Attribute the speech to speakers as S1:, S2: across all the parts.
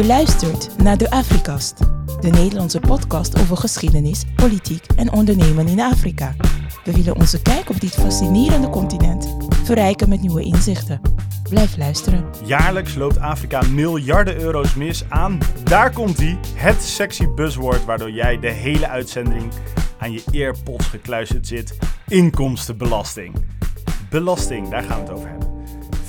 S1: Je luistert naar de Afrikast, de Nederlandse podcast over geschiedenis, politiek en ondernemen in Afrika. We willen onze kijk op dit fascinerende continent verrijken met nieuwe inzichten. Blijf luisteren.
S2: Jaarlijks loopt Afrika miljarden euro's mis aan, daar komt hij, het sexy buzzword waardoor jij de hele uitzending aan je earpods gekluisterd zit, inkomstenbelasting. Belasting, daar gaan we het over hebben.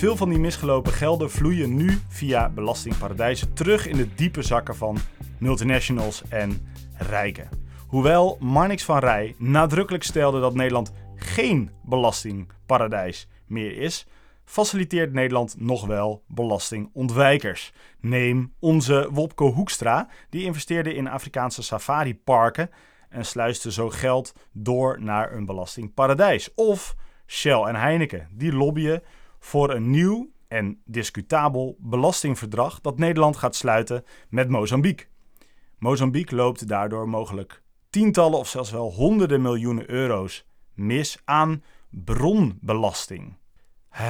S2: Veel van die misgelopen gelden vloeien nu via belastingparadijzen terug in de diepe zakken van multinationals en rijken. Hoewel Marnix van Rij nadrukkelijk stelde dat Nederland geen belastingparadijs meer is, faciliteert Nederland nog wel belastingontwijkers. Neem onze Wopke Hoekstra, die investeerde in Afrikaanse safariparken en sluiste zo geld door naar een belastingparadijs. Of Shell en Heineken, die lobbyen voor een nieuw en discutabel belastingverdrag dat Nederland gaat sluiten met Mozambique. Mozambique loopt daardoor mogelijk tientallen of zelfs wel honderden miljoenen euro's mis aan bronbelasting.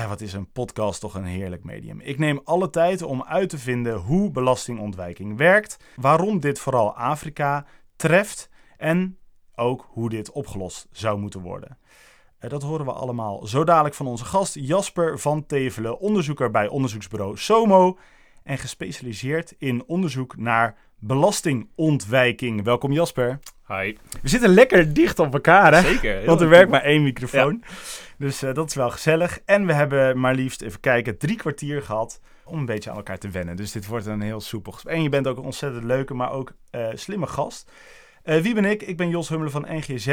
S2: Wat is een podcast toch een heerlijk medium. Ik neem alle tijd om uit te vinden hoe belastingontwijking werkt, waarom dit vooral Afrika treft en ook hoe dit opgelost zou moeten worden. Eh, Dat horen we allemaal zo dadelijk van onze gast Jasper van Tevelen, onderzoeker bij onderzoeksbureau SOMO en gespecialiseerd in onderzoek naar belastingontwijking. Welkom Jasper.
S3: Hi.
S2: We zitten lekker dicht op elkaar, hè?
S3: Zeker.
S2: Want er
S3: goed.
S2: werkt maar één microfoon. Dus eh, dat is wel gezellig. En we hebben maar liefst, even kijken, drie kwartier gehad om een beetje aan elkaar te wennen. Dus dit wordt een heel soepel gesprek. En je bent ook een ontzettend leuke, maar ook eh, slimme gast. Eh, wie ben ik? Ik ben Jos Hummelen van NGZ.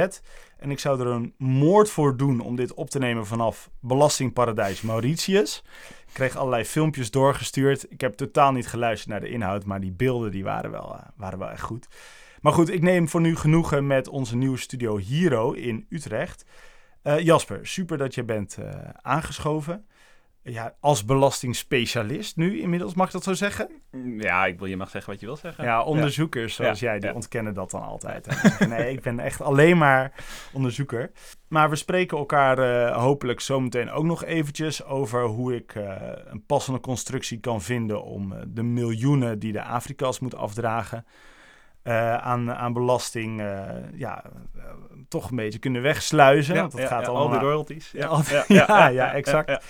S2: En ik zou er een moord voor doen om dit op te nemen vanaf belastingparadijs Mauritius. Ik kreeg allerlei filmpjes doorgestuurd. Ik heb totaal niet geluisterd naar de inhoud, maar die beelden die waren, wel, eh, waren wel echt goed. Maar goed, ik neem voor nu genoegen met onze nieuwe studio Hero in Utrecht. Eh, Jasper, super dat je bent aangeschoven. Ja, als belastingspecialist nu inmiddels, mag ik dat zo zeggen?
S3: Ja, ik wil, je mag zeggen wat je wil zeggen.
S2: Ja, onderzoekers zoals
S3: Ja,
S2: jij, die
S3: ja.
S2: ontkennen dat dan altijd. Nee, ik ben echt alleen maar onderzoeker. Maar we spreken elkaar eh, hopelijk zometeen ook nog eventjes over hoe ik eh, een passende constructie kan vinden om eh, de miljoenen die de Afrika's moet afdragen aan, aan belasting ja, toch een beetje kunnen wegsluizen. Want dat gaat allemaal
S3: al die royalties.
S2: Ja, ja, ja, exact.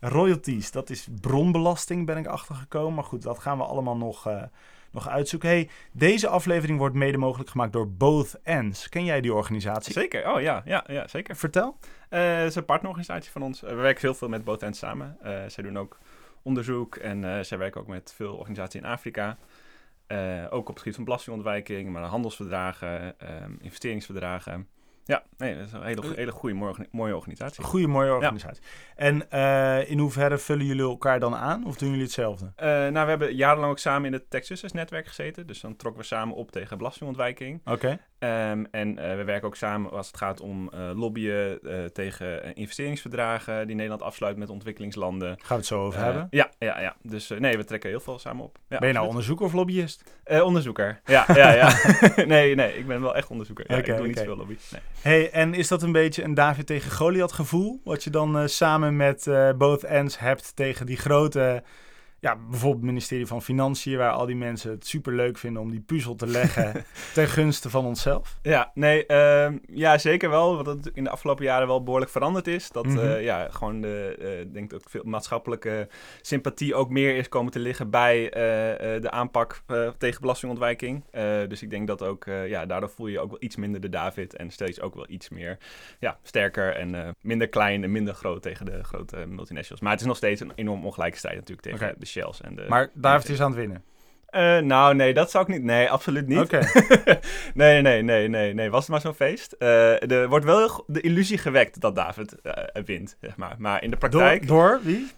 S2: Royalties, dat is bronbelasting, ben ik achtergekomen. Maar goed, dat gaan we allemaal nog, eh, nog uitzoeken. Hey, deze aflevering wordt mede mogelijk gemaakt door Both Ends. Ken jij die organisatie?
S3: Zeker, oh ja, ja, ja zeker.
S2: Vertel.
S3: Eh, het is een partnerorganisatie van ons. Eh, we werken heel veel met Both Ends samen. Eh, zij doen ook onderzoek en zij werken ook met veel organisaties in Afrika. Ook op het gebied van belastingontwijking, maar handelsverdragen, ehm, investeringsverdragen. Ja, nee, dat is een hele, hele goede, mooie, mooie organisatie.
S2: Goede, mooie organisatie. En eh, in hoeverre vullen jullie elkaar dan aan? Of doen jullie hetzelfde?
S3: Eh, nou, we hebben jarenlang ook samen in het Texas-netwerk gezeten. Dus dan trokken we samen op tegen belastingontwijking.
S2: Oké.
S3: Ehm, en eh, we werken ook samen als het gaat om eh, lobbyen eh, tegen investeringsverdragen die Nederland afsluit met ontwikkelingslanden.
S2: Gaan we het zo over hebben?
S3: Ja, ja, ja. Dus nee, we trekken heel veel samen op. Ja,
S2: ben je nou onderzoeker of lobbyist?
S3: Onderzoeker. Ja, ja, ja. nee, nee, ik ben wel echt onderzoeker. Ja, ik doe niet zoveel lobby. Nee.
S2: Hey, en is dat een beetje een David tegen Goliath gevoel? Wat je dan samen met Both Ends hebt tegen die grote... Ja, bijvoorbeeld het ministerie van Financiën... waar al die mensen het super leuk vinden om die puzzel te leggen... ten gunste van onszelf.
S3: Ja, nee, ehm, ja, zeker wel. Wat het in de afgelopen jaren wel behoorlijk veranderd is. Dat
S2: Mhm.
S3: eh, ja, gewoon de, eh, denk dat veel maatschappelijke sympathie ook meer is komen te liggen bij eh, de aanpak tegen belastingontwijking. Dus ik denk dat ook, ja, daardoor voel je je ook wel iets minder de David en steeds ook wel iets meer, ja, sterker en minder klein en minder groot tegen de grote multinationals. Maar het is nog steeds een enorm ongelijke strijd natuurlijk tegen de Shells en de...
S2: Maar David is aan het winnen.
S3: Eh, nou, nee, dat zou ik niet. Nee, absoluut niet.
S2: Oké.
S3: nee, nee, nee, nee, nee. Was het maar zo'n feest. Eh, er wordt wel de illusie gewekt dat David eh, wint, zeg maar. Maar in de praktijk,
S2: door wie?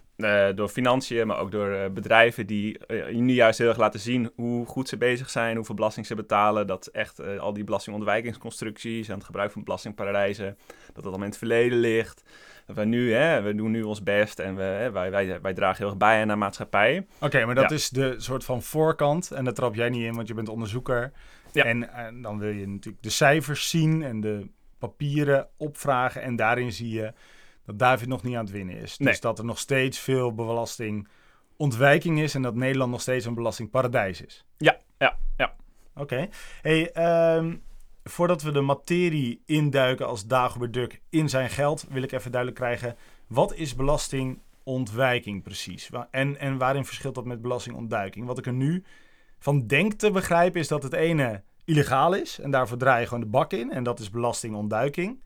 S3: door financiën, maar ook door bedrijven die nu juist heel erg laten zien hoe goed ze bezig zijn, hoeveel belasting ze betalen. Dat echt al die belastingontwijkingsconstructies en het gebruik van belastingparadijzen, dat dat allemaal in het verleden ligt. Wij nu, hè, we doen nu ons best en we, hè, wij, wij, wij dragen heel erg bij aan de maatschappij.
S2: Oké, maar dat
S3: Ja.
S2: is de soort van voorkant. En daar trap jij niet in, want je bent onderzoeker.
S3: Ja.
S2: En, en dan wil je natuurlijk de cijfers zien en de papieren opvragen. En daarin zie je dat David nog niet aan het winnen is. Dus
S3: Nee.
S2: dat er nog steeds veel belasting ontwijking is en dat Nederland nog steeds een belastingparadijs is.
S3: Ja, ja, ja.
S2: Oké. Hey, ehm, voordat we de materie induiken als Dagobert Duck in zijn geld, wil ik even duidelijk krijgen, wat is belastingontwijking precies? En, en waarin verschilt dat met belastingontduiking? Wat ik er nu van denk te begrijpen is dat het ene illegaal is en daarvoor draai je gewoon de bak in en dat is belastingontduiking.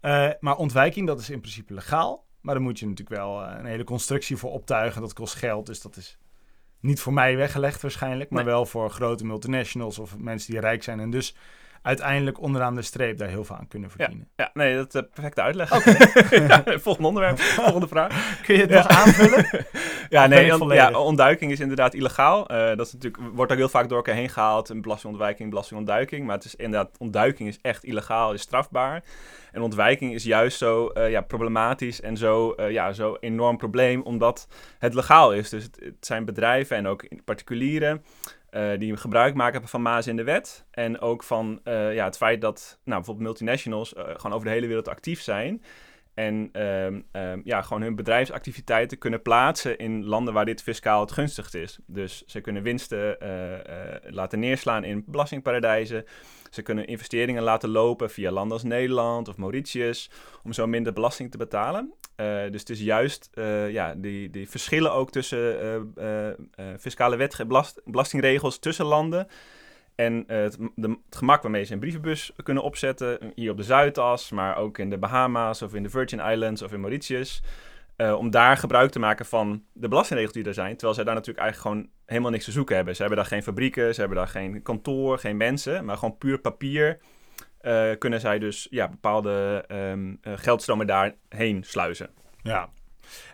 S2: Eh, maar ontwijking, dat is in principe legaal. Maar dan moet je natuurlijk wel eh, een hele constructie voor optuigen. Dat kost geld, dus dat is niet voor mij weggelegd waarschijnlijk. Maar
S3: Nee.
S2: wel voor grote multinationals of mensen die rijk zijn. En dus uiteindelijk onderaan de streep daar heel veel aan kunnen verdienen.
S3: Ja, nee, dat is een perfecte uitleg. ja, volgende onderwerp, volgende vraag.
S2: Kun je het
S3: Ja.
S2: nog aanvullen?
S3: Ja, nee, on- ja, ontduiking is inderdaad illegaal. Eh, dat is natuurlijk, wordt ook heel vaak door elkaar heen gehaald. Een belastingontwijking, belastingontduiking. Maar het is inderdaad, ontduiking is echt illegaal, is strafbaar. En ontwijking is juist zo eh, ja, problematisch en zo, eh, ja, zo enorm probleem, omdat het legaal is. Dus het, het zijn bedrijven en ook particulieren eh, die gebruik maken van maas in de wet. En ook van eh, ja, het feit dat nou, bijvoorbeeld multinationals eh, gewoon over de hele wereld actief zijn. En ehm, ehm, ja, gewoon hun bedrijfsactiviteiten kunnen plaatsen in landen waar dit fiscaal het gunstigst is. Dus ze kunnen winsten eh, eh, laten neerslaan in belastingparadijzen. Ze kunnen investeringen laten lopen via landen als Nederland of Mauritius. Om zo minder belasting te betalen. Eh, dus het is juist ja, die, die verschillen ook tussen fiscale wet, belast, belastingregels tussen landen. En eh, het, de, gemak waarmee ze een brievenbus kunnen opzetten, hier op de Zuidas, maar ook in de Bahama's of in de Virgin Islands of in Mauritius. eh, om daar gebruik te maken van de belastingregels die er zijn. Terwijl zij daar natuurlijk eigenlijk gewoon helemaal niks te zoeken hebben. Ze hebben daar geen fabrieken, ze hebben daar geen kantoor, geen mensen, maar gewoon puur papier. eh, kunnen zij dus ja, bepaalde eh, geldstromen daarheen sluizen.
S2: Ja.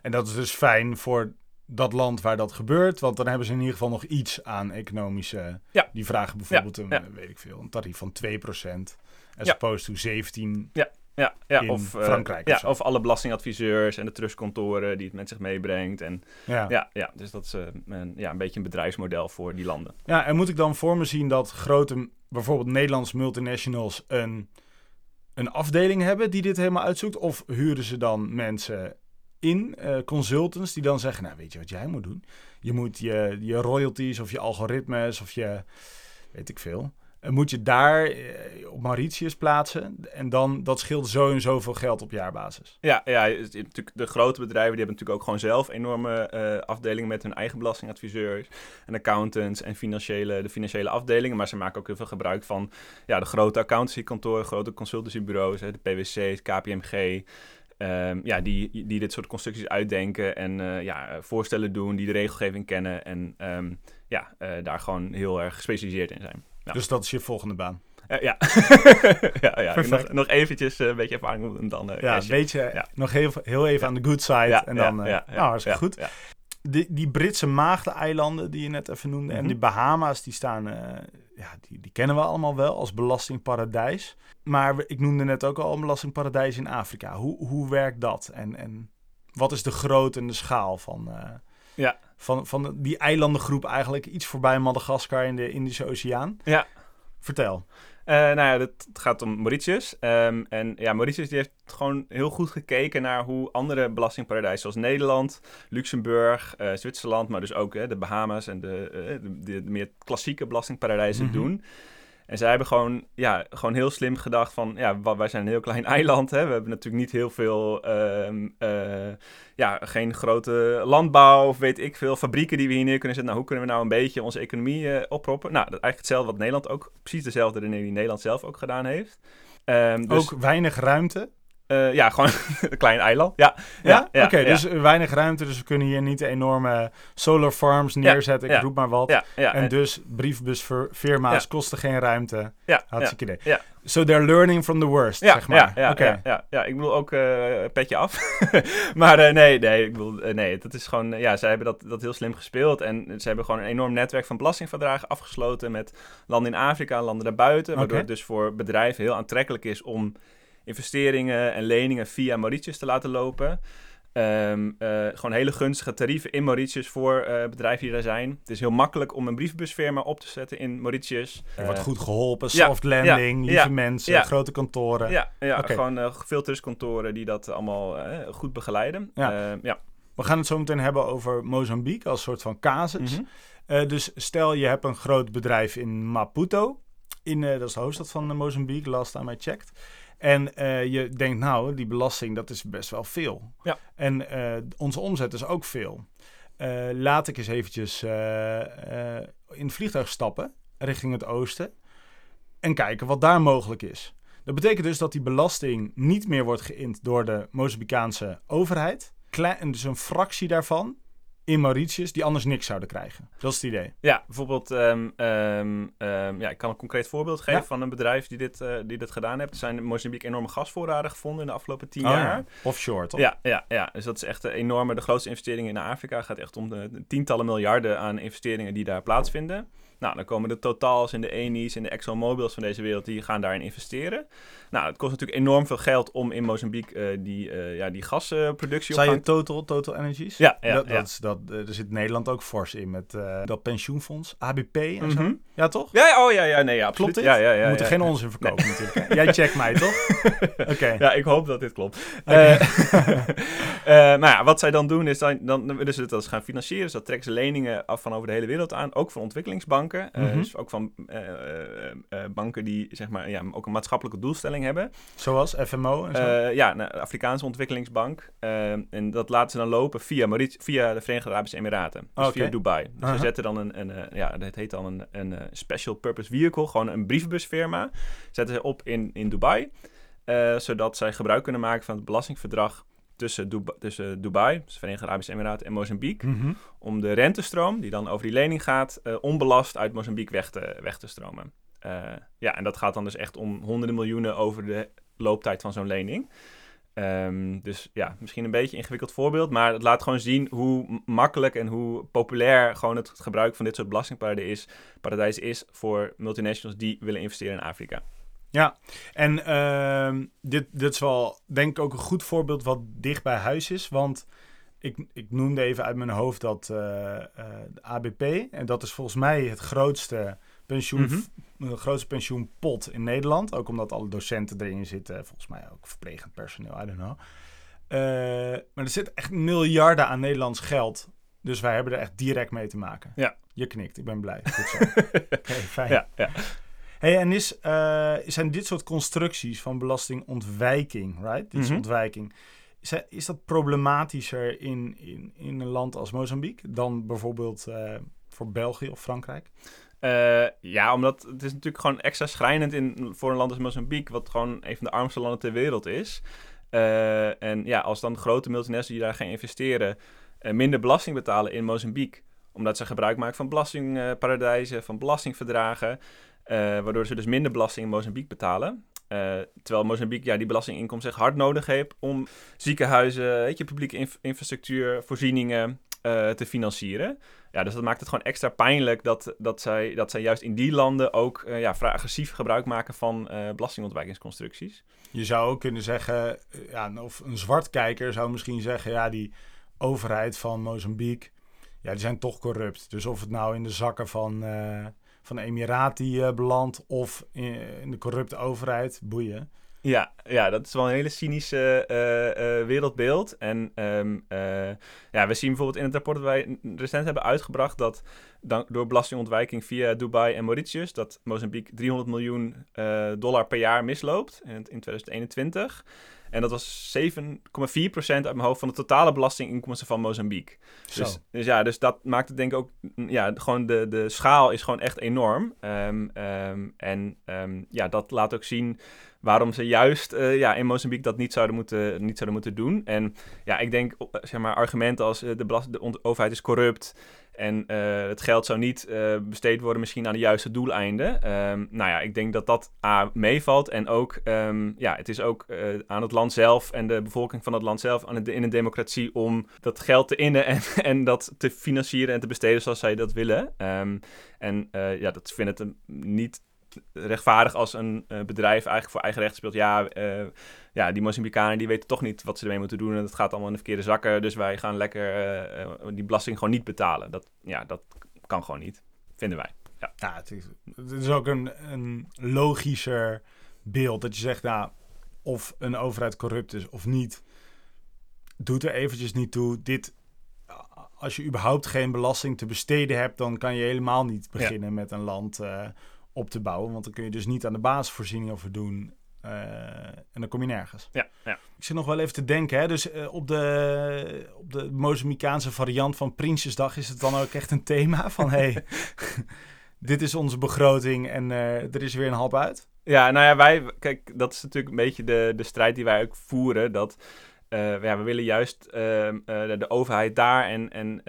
S2: En dat is dus fijn voor dat land waar dat gebeurt. Want dan hebben ze in ieder geval nog iets aan economische...
S3: Ja.
S2: Die vragen bijvoorbeeld een,
S3: ja.
S2: weet ik veel, een tarief van 2%. As
S3: Ja.
S2: opposed to 17.
S3: Ja, ja,
S2: In
S3: of, eh,
S2: Frankrijk
S3: ja,
S2: of zo.
S3: of alle belastingadviseurs en de trustkantoren die het met zich meebrengt. En
S2: Ja.
S3: Ja, ja dus dat is eh, een, ja, een beetje een bedrijfsmodel voor die landen.
S2: Ja, en moet ik dan voor me zien dat grote, bijvoorbeeld Nederlandse multinationals een, een afdeling hebben die dit helemaal uitzoekt? Of huren ze dan mensen in, eh, consultants, die dan zeggen, nou weet je wat jij moet doen? Je moet je, je royalties of je algoritmes of je, weet ik veel, eh, moet je daar eh, op Mauritius plaatsen. En dan, dat scheelt zo en zoveel geld op jaarbasis.
S3: Ja, ja natuurlijk de grote bedrijven die hebben natuurlijk ook gewoon zelf enorme afdelingen met hun eigen belastingadviseurs en accountants en financiële, de financiële afdelingen. Maar ze maken ook heel veel gebruik van ja, de grote accountancykantoren, grote consultancybureaus, de PwC, KPMG. Ehm, ja, die, die dit soort constructies uitdenken en eh, ja, voorstellen doen, die de regelgeving kennen en ehm, ja, eh, daar gewoon heel erg gespecialiseerd in zijn. Ja.
S2: Dus dat is je volgende baan.
S3: Eh, ja. ja, ja. Nog, nog eventjes een beetje ervaring en dan
S2: Ja,
S3: cashje.
S2: weet je,
S3: Ja.
S2: nog heel, heel even aan de good side.
S3: Ja,
S2: en dan, nou, hartstikke goed. Die, die Britse maagdeneilanden die je net even noemde en
S3: Mhm.
S2: die Bahama's, die staan, ja, die, die kennen we allemaal wel als belastingparadijs. Maar ik noemde net ook al een belastingparadijs in Afrika. Hoe, hoe werkt dat? En, en wat is de grootte en de schaal van, eh,
S3: Ja.
S2: van, van die eilandengroep eigenlijk? Iets voorbij Madagaskar in de Indische Oceaan.
S3: Ja.
S2: Vertel.
S3: Eh, nou ja, het gaat om Mauritius. Ehm, en ja, Mauritius die heeft gewoon heel goed gekeken naar hoe andere belastingparadijzen zoals Nederland, Luxemburg, eh, Zwitserland, maar dus ook de Bahamas en de, eh, de, de, de meer klassieke belastingparadijzen
S2: Mhm.
S3: doen. En zij hebben gewoon, ja, gewoon heel slim gedacht van, ja, wij zijn een heel klein eiland. Hè? We hebben natuurlijk niet heel veel, ehm, eh, ja, geen grote landbouw of weet ik veel, fabrieken die we hier neer kunnen zetten. Nou, hoe kunnen we nou een beetje onze economie eh, opproppen? Nou, dat eigenlijk hetzelfde wat Nederland ook, precies dezelfde redenering die Nederland zelf ook gedaan heeft. Ehm, dus,
S2: ook weinig ruimte.
S3: Eh, ja, gewoon een klein eiland. Ja,
S2: Ja,
S3: ja,
S2: oké.
S3: ja.
S2: dus weinig ruimte. Dus we kunnen hier niet enorme solar farms neerzetten. Ik roep maar wat. En dus briefbusfirma's kosten geen ruimte.
S3: ja.
S2: Hartstikke idee.
S3: ja.
S2: So they're learning from the worst, zeg maar.
S3: ja, ja,
S2: Oké.
S3: ja, ik bedoel ook eh petje af. maar eh, nee, nee, ik bedoel, nee, dat is gewoon, ja, zij hebben dat, dat heel slim gespeeld. En ze hebben gewoon een enorm netwerk van belastingverdragen afgesloten met landen in Afrika, landen daarbuiten. Waardoor het dus voor bedrijven heel aantrekkelijk is om investeringen en leningen via Mauritius te laten lopen. Ehm, eh, gewoon hele gunstige tarieven in Mauritius voor eh, bedrijven die daar zijn. Het is heel makkelijk om een brievenbusfirma op te zetten in Mauritius.
S2: Er wordt
S3: Eh,
S2: goed geholpen,
S3: ja,
S2: soft landing, lieve
S3: ja,
S2: mensen, grote kantoren.
S3: Ja, gewoon veel trustkantoren die dat allemaal goed begeleiden.
S2: Ja.
S3: Ja.
S2: We gaan het zo meteen hebben over Mozambique als soort van casus.
S3: Mhm.
S2: Dus stel je hebt een groot bedrijf in Maputo. In, dat is de hoofdstad van Mozambique, last time I checked. En eh, je denkt, nou, die belasting, dat is best wel veel.
S3: Ja.
S2: En eh, onze omzet is ook veel. Eh, laat ik eens eventjes in het vliegtuig stappen richting het oosten. En kijken wat daar mogelijk is. Dat betekent dus dat die belasting niet meer wordt geïnd door de Mozambicaanse overheid. Klein, en dus een fractie daarvan in Mauritius die anders niks zouden krijgen. Dat is het idee.
S3: Ja, bijvoorbeeld, ehm, ehm, ehm, ja, ik kan een concreet voorbeeld geven
S2: Ja.
S3: van een bedrijf die dit, eh, die dit gedaan heeft. Er zijn in Mozambique enorme gasvoorraden gevonden in de afgelopen tien
S2: Oh
S3: jaar.
S2: ja. Offshore, toch?
S3: Ja, ja, ja, dus dat is echt een enorme, de grootste investeringen in Afrika. Het gaat echt om de, de tientallen miljarden aan investeringen die daar plaatsvinden. Nou, dan komen de Totals en de Eni's en de ExxonMobils van deze wereld, die gaan daarin investeren. Nou, het kost natuurlijk enorm veel geld om in Mozambique eh, die, eh, ja, die gasproductie op
S2: je
S3: gang
S2: Total, Total Energies?
S3: Ja, ja,
S2: dat,
S3: ja.
S2: dat is, dat, eh, er zit Nederland ook fors in met dat pensioenfonds, ABP en zo.
S3: Mhm.
S2: Ja, toch?
S3: Ja, oh ja, ja, nee, ja, absoluut.
S2: Klopt dit?
S3: Ja, ja, ja,
S2: We moeten geen onzin verkopen natuurlijk. Jij checkt mij, toch? Oké.
S3: Ja, ik hoop dat dit klopt. Eh, eh, nou ja, wat zij dan doen is, dan, dan willen ze het als gaan financieren. Dus dat trekken ze leningen af van over de hele wereld aan. Ook van ontwikkelingsbanken.
S2: Mhm.
S3: dus ook van banken die zeg maar, ja, ook een maatschappelijke doelstelling hebben.
S2: Zoals FMO en zo.
S3: Eh, ja, de Afrikaanse ontwikkelingsbank. Eh, en dat laten ze dan lopen via, via de Verenigde Arabische Emiraten. Dus via Dubai. Dus ze zetten dan een, een eh, ja, dat heet dan een, een special purpose vehicle, gewoon een brievenbusfirma. Zetten ze op in, in Dubai. zodat zij gebruik kunnen maken van het belastingverdrag tussen, Dubai, tussen Dubai, dus de Verenigde Arabische Emiraten en Mozambique.
S2: Mhm.
S3: Om de rentestroom, die dan over die lening gaat, onbelast uit Mozambique weg te, weg te stromen. Eh, ja, en dat gaat dan dus echt om honderden miljoenen over de looptijd van zo'n lening. Ehm, dus ja, misschien een beetje een ingewikkeld voorbeeld, maar het laat gewoon zien hoe makkelijk en hoe populair gewoon het gebruik van dit soort belastingparadijs is, is voor multinationals die willen investeren in Afrika.
S2: Ja, en ehm, dit, dit is wel denk ik ook een goed voorbeeld wat dicht bij huis is. Want ik, ik noemde even uit mijn hoofd dat eh, eh, de ABP, en dat is volgens mij het grootste, pensioen,
S3: Mhm.
S2: Grootste pensioenpot in Nederland. Ook omdat alle docenten erin zitten, volgens mij ook verplegend personeel, I don't know. Eh, maar er zit echt miljarden aan Nederlands geld. Dus wij hebben er echt direct mee te maken.
S3: Ja.
S2: Je knikt, ik ben blij. Goed zo. Fijn.
S3: Ja, ja.
S2: Hey, en is, eh, zijn dit soort constructies van belastingontwijking, right? Dit is
S3: Mhm.
S2: ontwijking. Is, is dat problematischer in, in, in een land als Mozambique dan bijvoorbeeld eh, voor België of Frankrijk?
S3: Eh, ja, omdat het is natuurlijk gewoon extra schrijnend in, voor een land als Mozambique, wat gewoon een van de armste landen ter wereld is. Eh, en ja, als dan grote multinationals die daar gaan investeren, eh, minder belasting betalen in Mozambique, omdat ze gebruik maken van belastingparadijzen, van belastingverdragen, waardoor ze dus minder belasting in Mozambique betalen. Terwijl Mozambique ja, die belastinginkomsten echt hard nodig heeft om ziekenhuizen, weet je, publieke inf- infrastructuur, voorzieningen eh, te financieren. Ja, dus dat maakt het gewoon extra pijnlijk dat, dat, zij, dat zij juist in die landen ook eh, ja, vrij agressief gebruik maken van eh, belastingontwijkingsconstructies.
S2: Je zou ook kunnen zeggen, ja, of een zwartkijker zou misschien zeggen, ja, die overheid van Mozambique, ja, die zijn toch corrupt. Dus of het nou in de zakken van, van de Emirati belandt of in de corrupte overheid, boeien.
S3: Ja, ja, dat is wel een hele cynische eh, eh, wereldbeeld. En ehm, eh, ja, we zien bijvoorbeeld in het rapport dat wij recent hebben uitgebracht dat dan, door belastingontwijking via Dubai en Mauritius, dat Mozambique 300 miljoen dollar per jaar misloopt in, in 2021. En dat was 7,4% uit mijn hoofd van de totale belastinginkomsten van Mozambique. Dus, dus ja, dus dat maakt het denk ik ook, ja, gewoon de, de schaal is gewoon echt enorm. Ehm, ehm, en ja, dat laat ook zien waarom ze juist eh, ja, in Mozambique dat niet zouden moeten, niet zouden moeten doen. En ja, ik denk, eh, zeg maar, argumenten als eh, de, belast- de overheid is corrupt en het geld zou niet besteed worden misschien aan de juiste doeleinden. Ehm, nou ja, ik denk dat dat A, meevalt en ook, ehm, ja, het is ook aan het land zelf en de bevolking van het land zelf aan het, in een democratie om dat geld te innen en, en dat te financieren en te besteden zoals zij dat willen. Ehm, en ja, dat het een- niet rechtvaardig als een eh, bedrijf eigenlijk voor eigen recht speelt. Ja, eh, ja, die Mozambicanen die weten toch niet wat ze ermee moeten doen. En het gaat allemaal in de verkeerde zakken. Dus wij gaan lekker eh, die belasting gewoon niet betalen. Dat, ja, dat kan gewoon niet, vinden wij. Ja.
S2: Ja, het is, het is ook een, een logischer beeld. Dat je zegt, nou, of een overheid corrupt is of niet, doet er eventjes niet toe. Dit als je überhaupt geen belasting te besteden hebt, dan kan je helemaal niet beginnen met een land uh, op te bouwen. Want dan kun je dus niet aan de basisvoorziening over doen. Uh, en dan kom je nergens.
S3: Ja, ja.
S2: Ik zit nog wel even te denken. Hè? Dus uh, op, de, op de Mozambicaanse variant van Prinsjesdag is het dan ook echt een thema van... hey, dit is onze begroting en er is weer een hap uit.
S3: Ja, nou ja, wij... Kijk, dat is natuurlijk een beetje de, de strijd die wij ook voeren. Dat uh, ja, we willen juist uh, uh, de overheid daar en, en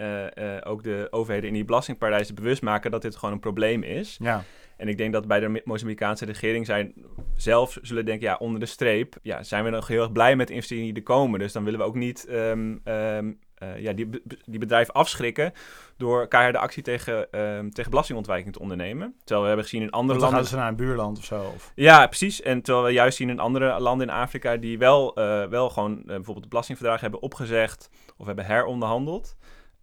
S3: ook de overheden in die belastingparadijzen bewust maken dat dit gewoon een probleem is.
S2: Ja.
S3: En ik denk dat bij de Mozambicaanse regering zijn zelf zullen denken, ja, onder de streep, ja, zijn we nog heel erg blij met de investeringen die er komen. Dus dan willen we ook niet um, um, uh, ja, die, die bedrijven afschrikken door keiharde actie tegen, uh, tegen belastingontwijking te ondernemen. Terwijl we hebben gezien in andere
S2: landen... Gaan ze naar een buurland of zo? Of?
S3: Ja, precies. En terwijl we juist zien in andere landen in Afrika die wel, uh, wel gewoon bijvoorbeeld de belastingverdragen hebben opgezegd of hebben heronderhandeld.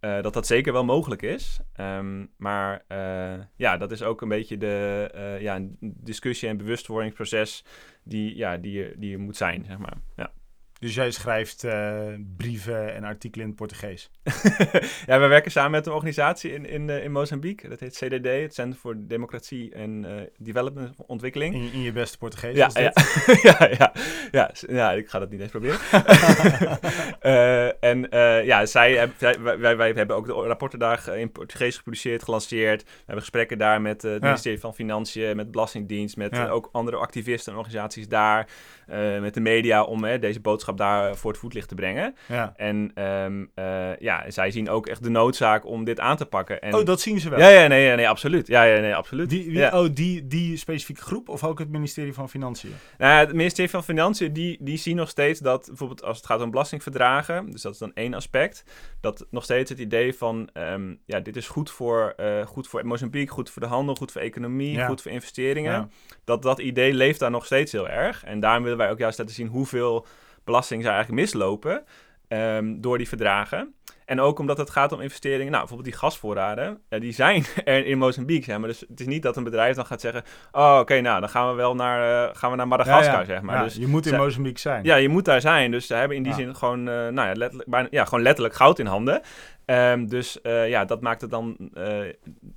S3: Uh, dat dat zeker wel mogelijk is. Um, maar uh, ja, dat is ook een beetje de uh, ja, discussie en bewustwordingsproces die, ja, die, die er moet zijn, zeg maar. Ja.
S2: Dus jij schrijft uh, brieven en artikelen in het Portugees?
S3: ja, we werken samen met een organisatie in, in, uh, in Mozambique. Dat heet CDD, het Centrum voor Democratie en uh, Development Ontwikkeling.
S2: In, in, je beste Portugees?
S3: Ja, ja. ja, ja, ja, ja, ik ga dat niet eens proberen. en ja, zij wij, wij, wij, hebben ook de rapporten daar in Portugees gepubliceerd, gelanceerd. We hebben gesprekken daar met het ministerie van Financiën, met Belastingdienst, met ook andere activisten en organisaties daar. met de media om deze boodschap daar voor het voetlicht te brengen.
S2: Ja.
S3: En um, uh, ja, zij zien ook echt de noodzaak om dit aan te pakken. En...
S2: Oh, dat zien ze wel?
S3: Ja, ja, nee, nee absoluut. Ja, ja, nee, absoluut.
S2: Die,
S3: ja.
S2: Oh, die, die specifieke groep of ook het ministerie van Financiën?
S3: Nou, het ministerie van Financiën, die, die zien nog steeds dat, bijvoorbeeld als het gaat om belastingverdragen, dus dat is dan één aspect, dat nog steeds het idee van, um, ja, dit is goed voor, uh, goed voor Mozambique, goed voor de handel, goed voor economie,
S2: ja.
S3: goed voor investeringen. Dat dat idee leeft daar nog steeds heel erg. En daarom willen wij ook juist laten zien hoeveel belasting zou eigenlijk mislopen um, door die verdragen. En ook omdat het gaat om investeringen. Nou, bijvoorbeeld die gasvoorraden, ja, die zijn er in Mozambique. Zeg maar. Dus het is niet dat een bedrijf dan gaat zeggen... Oh, oké, okay, nou, dan gaan we wel naar, uh, gaan we naar Madagaskar,
S2: ja, ja.
S3: zeg maar.
S2: Ja,
S3: dus
S2: je moet in Mozambique zijn.
S3: Ja, je moet daar zijn. Dus ze hebben in die zin gewoon, uh, nou ja, letterlijk, bijna, ja, gewoon letterlijk goud in handen. Um, dus uh, ja, dat maakt het dan... Uh,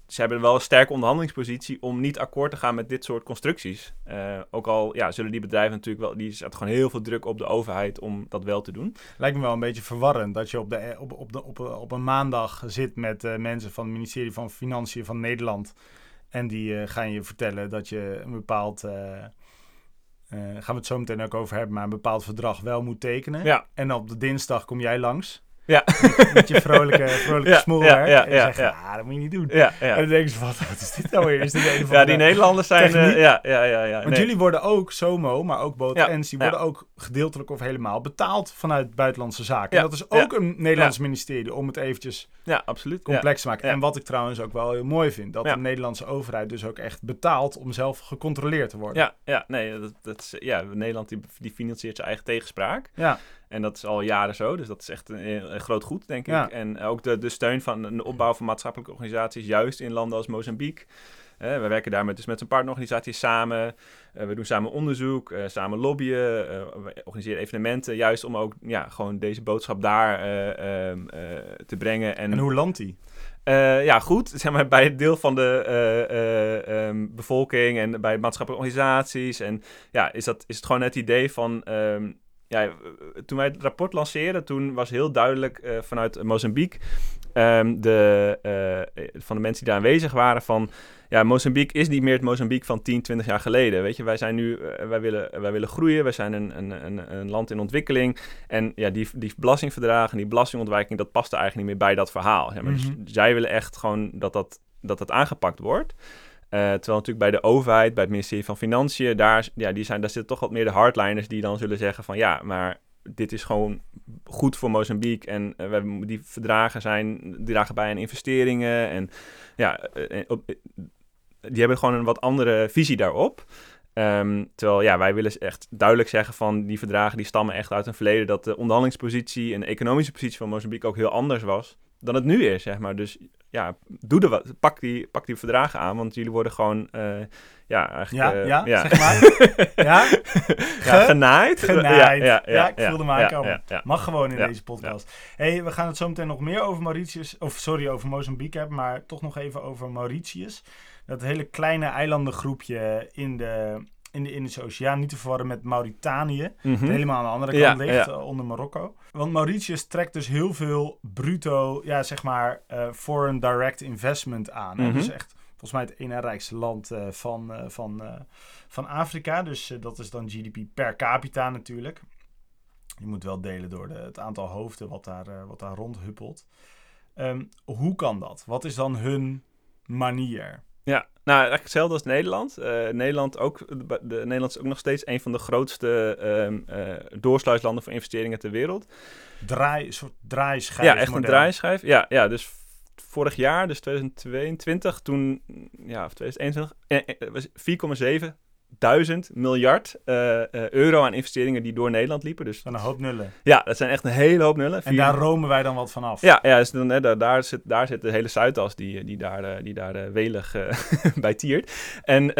S3: ze hebben wel een sterke onderhandelingspositie om niet akkoord te gaan met dit soort constructies. Uh, ook al ja, zullen die bedrijven natuurlijk wel... Die zetten gewoon heel veel druk op de overheid om dat wel te doen.
S2: Lijkt me wel een beetje verwarrend dat je op, de, op, op, de, op, op een maandag zit met mensen van het ministerie van Financiën van Nederland. En die gaan je vertellen dat je een bepaald... Gaan we het zo meteen ook over hebben, maar een bepaald verdrag wel moet tekenen.
S3: Ja.
S2: En op de dinsdag kom jij langs.
S3: Ja.
S2: Met, met je vrolijke, vrolijke
S3: ja,
S2: smoelwerk.
S3: Ja, ja,
S2: en je zegt,
S3: ja.
S2: ah, dat moet je niet doen. En dan denken ze, wat, wat is dit nou weer? Is dit een
S3: ja, die Nederlanders zijn... Uh, ja, ja, ja, ja.
S2: Want
S3: nee.
S2: jullie worden ook, SOMO, maar ook Boot Ens, die worden ook gedeeltelijk of helemaal betaald vanuit buitenlandse zaken. En dat is ook een Nederlands ministerie, om het eventjes
S3: Ja, absoluut.
S2: complex te maken. En wat ik trouwens ook wel heel mooi vind, dat de Nederlandse overheid dus ook echt betaalt om zelf gecontroleerd te worden.
S3: Ja, ja, nee, dat, dat is, ja, Nederland die, die financiert zijn eigen tegenspraak.
S2: Ja.
S3: En dat is al jaren zo, dus dat is echt een, een groot goed, denk ik.
S2: Ja.
S3: En ook de, de steun van de opbouw van maatschappelijke organisaties, juist in landen als Mozambique. Eh, we werken daar met, dus met een partnerorganisatie samen. Eh, we doen samen onderzoek, eh, samen lobbyen. we organiseren evenementen, juist om ook ja, gewoon deze boodschap daar eh, ehm, eh, te brengen. En,
S2: En hoe landt die?
S3: ja, goed. Zeg maar, bij het deel van de eh, eh, ehm, bevolking en bij maatschappelijke organisaties. En ja, is, dat, is het gewoon het idee van. ehm, ja, eh, toen wij het rapport lanceerden, toen was heel duidelijk eh, vanuit Mozambique. ehm, de, eh, van de mensen die daar aanwezig waren van. Ja, Mozambique is niet meer het Mozambique van 10, 20 jaar geleden. Weet je, wij zijn nu, wij, willen, wij willen groeien, wij zijn een, een, een, een land in ontwikkeling. En ja, die, die belastingverdragen, die belastingontwijking, dat past er eigenlijk niet meer bij dat verhaal. Maar.
S2: Mhm.
S3: Dus zij willen echt gewoon dat dat, dat, dat aangepakt wordt. Eh, terwijl natuurlijk bij de overheid, bij het ministerie van Financiën, daar, ja, die zijn, daar zitten toch wat meer de hardliners die dan zullen zeggen van ja, maar dit is gewoon goed voor Mozambique en eh, die verdragen zijn, die dragen bij aan investeringen en ja, eh, die hebben gewoon een wat andere visie daarop. Ehm, terwijl ja, wij willen echt duidelijk zeggen van die verdragen die stammen echt uit een verleden dat de onderhandelingspositie en de economische positie van Mozambique ook heel anders was dan het nu is, zeg maar. Dus ja, doe er wat. Pak die, pak die verdragen aan, want jullie worden gewoon, eh, ja, eigenlijk...
S2: Ja,
S3: eh,
S2: ja, zeg maar. ja?
S3: ja, genaaid.
S2: Genaaid. Ja, ik voelde me aankomen. Mag gewoon in deze podcast. hey, we gaan het zo meteen nog meer over Mauritius, of sorry, over Mozambique hebben, maar toch nog even over Mauritius. Dat hele kleine eilandengroepje in de, in de Indische Oceaan, niet te verwarren met Mauritanië,
S3: Mhm.
S2: helemaal aan de andere
S3: Ja,
S2: kant ligt,
S3: ja.
S2: eh, onder Marokko. Want Mauritius trekt dus heel veel bruto, ja, zeg maar, eh, foreign direct investment aan.
S3: Mhm.
S2: Dus echt, volgens mij het ene rijkste land eh, van, van, van Afrika. Dus dat is dan GDP per capita natuurlijk. Je moet wel delen door de, het aantal hoofden wat daar, wat daar rondhuppelt. Ehm, hoe kan dat? Wat is dan hun manier?
S3: Ja, nou eigenlijk hetzelfde als Nederland. Eh, Nederland, ook, de, de, Nederland is ook nog steeds een van de grootste ehm eh, doorsluislanden voor investeringen ter wereld.
S2: Draai, een soort draaischijf.
S3: Ja, echt een draaischijf. Ja, ja, dus vorig jaar, dus 2022, toen, ja, of 2021, eh, eh, was 4,7 duizend miljard eh, eh, euro aan investeringen die door Nederland liepen. Dus
S2: Van een hoop nullen.
S3: ja, dat zijn echt een hele hoop nullen.
S2: En
S3: Vier-
S2: daar romen wij dan wat van af.
S3: ja, ja dus dan, hè, daar, daar, zit, daar zit de hele Zuidas die, die daar, eh, die daar eh, welig bij tiert. En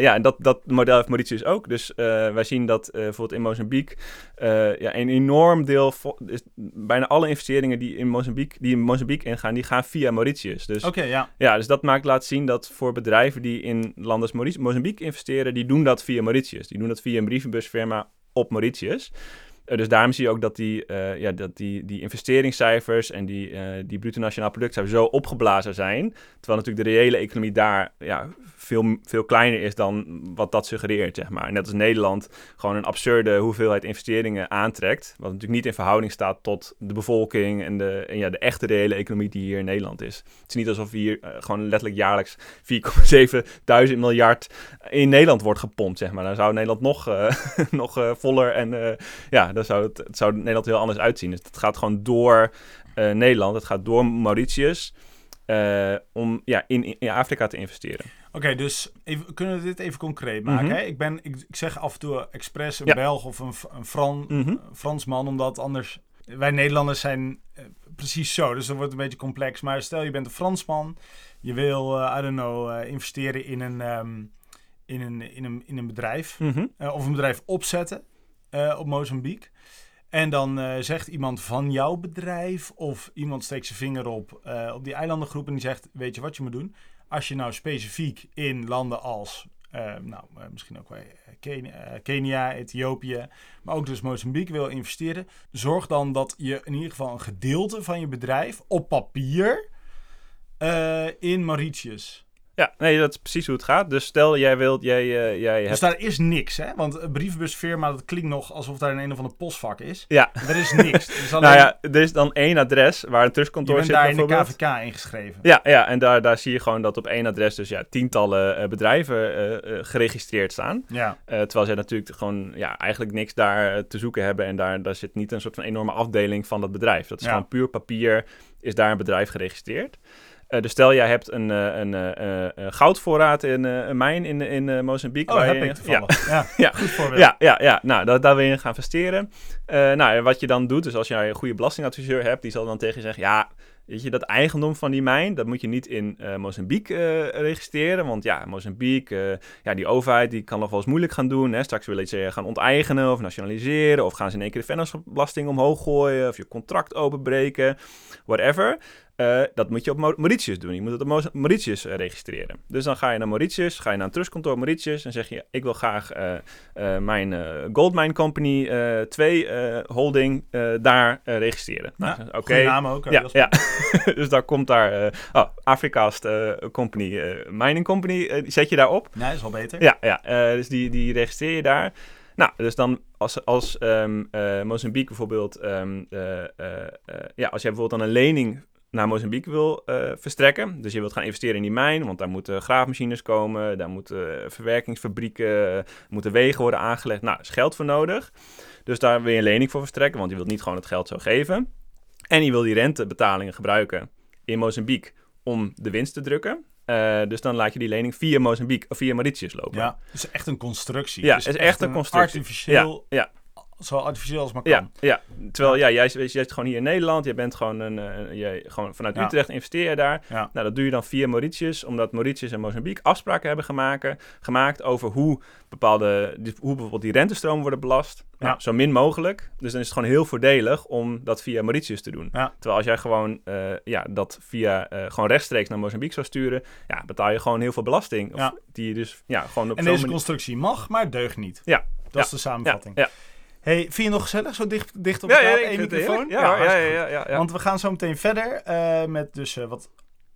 S3: ja, en dat, dat model heeft Mauritius ook. Dus wij zien dat bijvoorbeeld in Mozambique ja, een enorm deel, dus bijna alle investeringen die in Mozambique, die in Mozambique ingaan, die gaan via Mauritius. Dus
S2: Oké, ja.
S3: ja, dus dat maakt laat zien dat voor bedrijven die in landen als Maurici- Investeren, die doen dat via Mauritius. Die doen dat via een brievenbusfirma op Mauritius. Eh, dus daarom zie je ook dat die, eh, ja, dat die, die investeringscijfers en die, eh die bruto nationaal productcijfers zo opgeblazen zijn. Terwijl natuurlijk de reële economie daar ja, veel, veel kleiner is dan wat dat suggereert, zeg maar. Net als Nederland gewoon een absurde hoeveelheid investeringen aantrekt. Wat natuurlijk niet in verhouding staat tot de bevolking en de, en ja, de echte reële economie die hier in Nederland is. Het is niet alsof hier eh, gewoon letterlijk jaarlijks 4,7 duizend miljard in Nederland wordt gepompt, zeg maar. Dan zou Nederland nog, eh, nog eh, voller en ja, dan zou het, het zou Nederland heel anders uitzien. Dus het gaat gewoon door Nederland, het gaat door Mauritius eh, om ja, in, in Afrika te investeren.
S2: Oké, dus even, kunnen we dit even concreet maken?
S3: Mhm.
S2: hè? Ik, ben, ik, ik zeg af en toe expres een
S3: Ja.
S2: Belg of een, een, Fran,
S3: Mhm.
S2: Fransman, omdat anders... Wij Nederlanders zijn eh, precies zo, dus dat wordt een beetje complex. Maar stel je bent een Fransman, je wil, eh, I don't know, investeren in een, ehm, in een, in een, in een bedrijf.
S3: Mhm.
S2: of een bedrijf opzetten op Mozambique. En dan eh, zegt iemand van jouw bedrijf of iemand steekt zijn vinger op, eh, op die eilandengroep en die zegt, weet je wat je moet doen? Als je nou specifiek in landen als, eh, nou misschien ook Kenia, Kenia, Ethiopië, maar ook dus Mozambique wil investeren, zorg dan dat je in ieder geval een gedeelte van je bedrijf op papier in Mauritius
S3: Ja, nee, dat is precies hoe het gaat. Dus stel, jij wilt, jij, eh, jij
S2: Dus
S3: hebt...
S2: daar is niks, hè? Want een brievenbusfirma, dat klinkt nog alsof daar een een of ander postvak is.
S3: Ja,
S2: Er is niks. Dus alleen,
S3: nou ja, er is dan één adres waar een tussenkantoor zit
S2: daar in de. KVK ingeschreven.
S3: Ja, ja en daar, daar zie je gewoon dat op één adres dus ja, tientallen eh, bedrijven eh, geregistreerd staan.
S2: Ja.
S3: Terwijl zij natuurlijk gewoon ja, eigenlijk niks daar te zoeken hebben. En daar, daar zit niet een soort van enorme afdeling van dat bedrijf. Dat is
S2: Ja.
S3: gewoon puur papier, is daar een bedrijf geregistreerd. Eh, dus stel jij hebt een, eh, een, eh, een goudvoorraad in een mijn in, in Mozambique.
S2: Oh,
S3: waar
S2: heb
S3: je-
S2: ik toevallig. Ja,
S3: Ja.
S2: goed voorbeeld.
S3: ja, ja, ja. Nou, daar, daar wil je in gaan investeren. Nou, wat je dan doet, dus als jij een goede belastingadviseur hebt, die zal dan tegen je zeggen, ja, weet je, dat eigendom van die mijn, dat moet je niet in eh, Mozambique registreren, want ja, Mozambique, ja, die overheid, die kan nog wel eens moeilijk gaan doen. Hè? Straks willen ze gaan onteigenen of nationaliseren, of gaan ze in één keer de vennootschapsbelasting omhoog gooien, of je contract openbreken, whatever. Eh, dat moet je op Mau- Mauritius doen. Je moet het op Mauritius eh, registreren. Dus dan ga je naar Mauritius, ga je naar een trustkantoor Mauritius en zeg je: Ik wil graag eh, mijn Goldmine Company 2 holding daar registreren. Nou,
S2: Ja,
S3: Oké.
S2: goede naam ook.
S3: Ja, ja. dus daar komt daar. oh, Afrika's Company, Mining Company, die zet je daar op.
S2: Nee, is al beter.
S3: Ja, ja dus die, die registreer je daar. Nou, dus dan als, als ehm, eh, Mozambique bijvoorbeeld, ehm, eh, eh, eh, ja, als jij bijvoorbeeld dan een lening naar Mozambique wil eh, verstrekken, dus je wilt gaan investeren in die mijn, want daar moeten graafmachines komen, daar moeten eh, verwerkingsfabrieken, eh, moeten wegen worden aangelegd, nou, is geld voor nodig. Dus daar wil je een lening voor verstrekken, want je wilt niet gewoon het geld zo geven. En je wil die rentebetalingen gebruiken in Mozambique om de winst te drukken. Dus dan laat je die lening via Mozambique of via Mauritius lopen.
S2: Ja, is echt een constructie.
S3: Ja,
S2: het
S3: het is echt een constructie.
S2: Artificieel
S3: Ja,
S2: zo artificieel als maar kan.
S3: Ja, ja. terwijl ja, jij, jij zit gewoon hier in Nederland. Je bent gewoon, een, een jij, gewoon vanuit
S2: Ja.
S3: Utrecht investeer je daar.
S2: Ja.
S3: Nou, dat doe je dan via Mauritius, omdat Mauritius en Mozambique afspraken hebben gemaakt, gemaakt over hoe bepaalde, hoe bijvoorbeeld die rentestromen worden belast. Nou,
S2: Ja.
S3: zo min mogelijk. Dus dan is het gewoon heel voordelig om dat via Mauritius te doen. Terwijl als jij gewoon eh, ja, dat via eh, gewoon rechtstreeks naar Mozambique zou sturen, ja, betaal je gewoon heel veel belasting. Of
S2: Ja.
S3: Die je dus ja, gewoon op
S2: En deze
S3: manier-
S2: constructie mag, maar deugt niet.
S3: Ja.
S2: Dat
S3: Ja.
S2: is de samenvatting.
S3: Ja, ja.
S2: Hey, vind je het nog gezellig, zo dicht, dicht op
S3: Ja,
S2: elkaar
S3: ja, ik
S2: één microfoon?
S3: Ja, ja, ja, ja, ja, ja.
S2: Want we gaan zo meteen verder eh, met dus eh, wat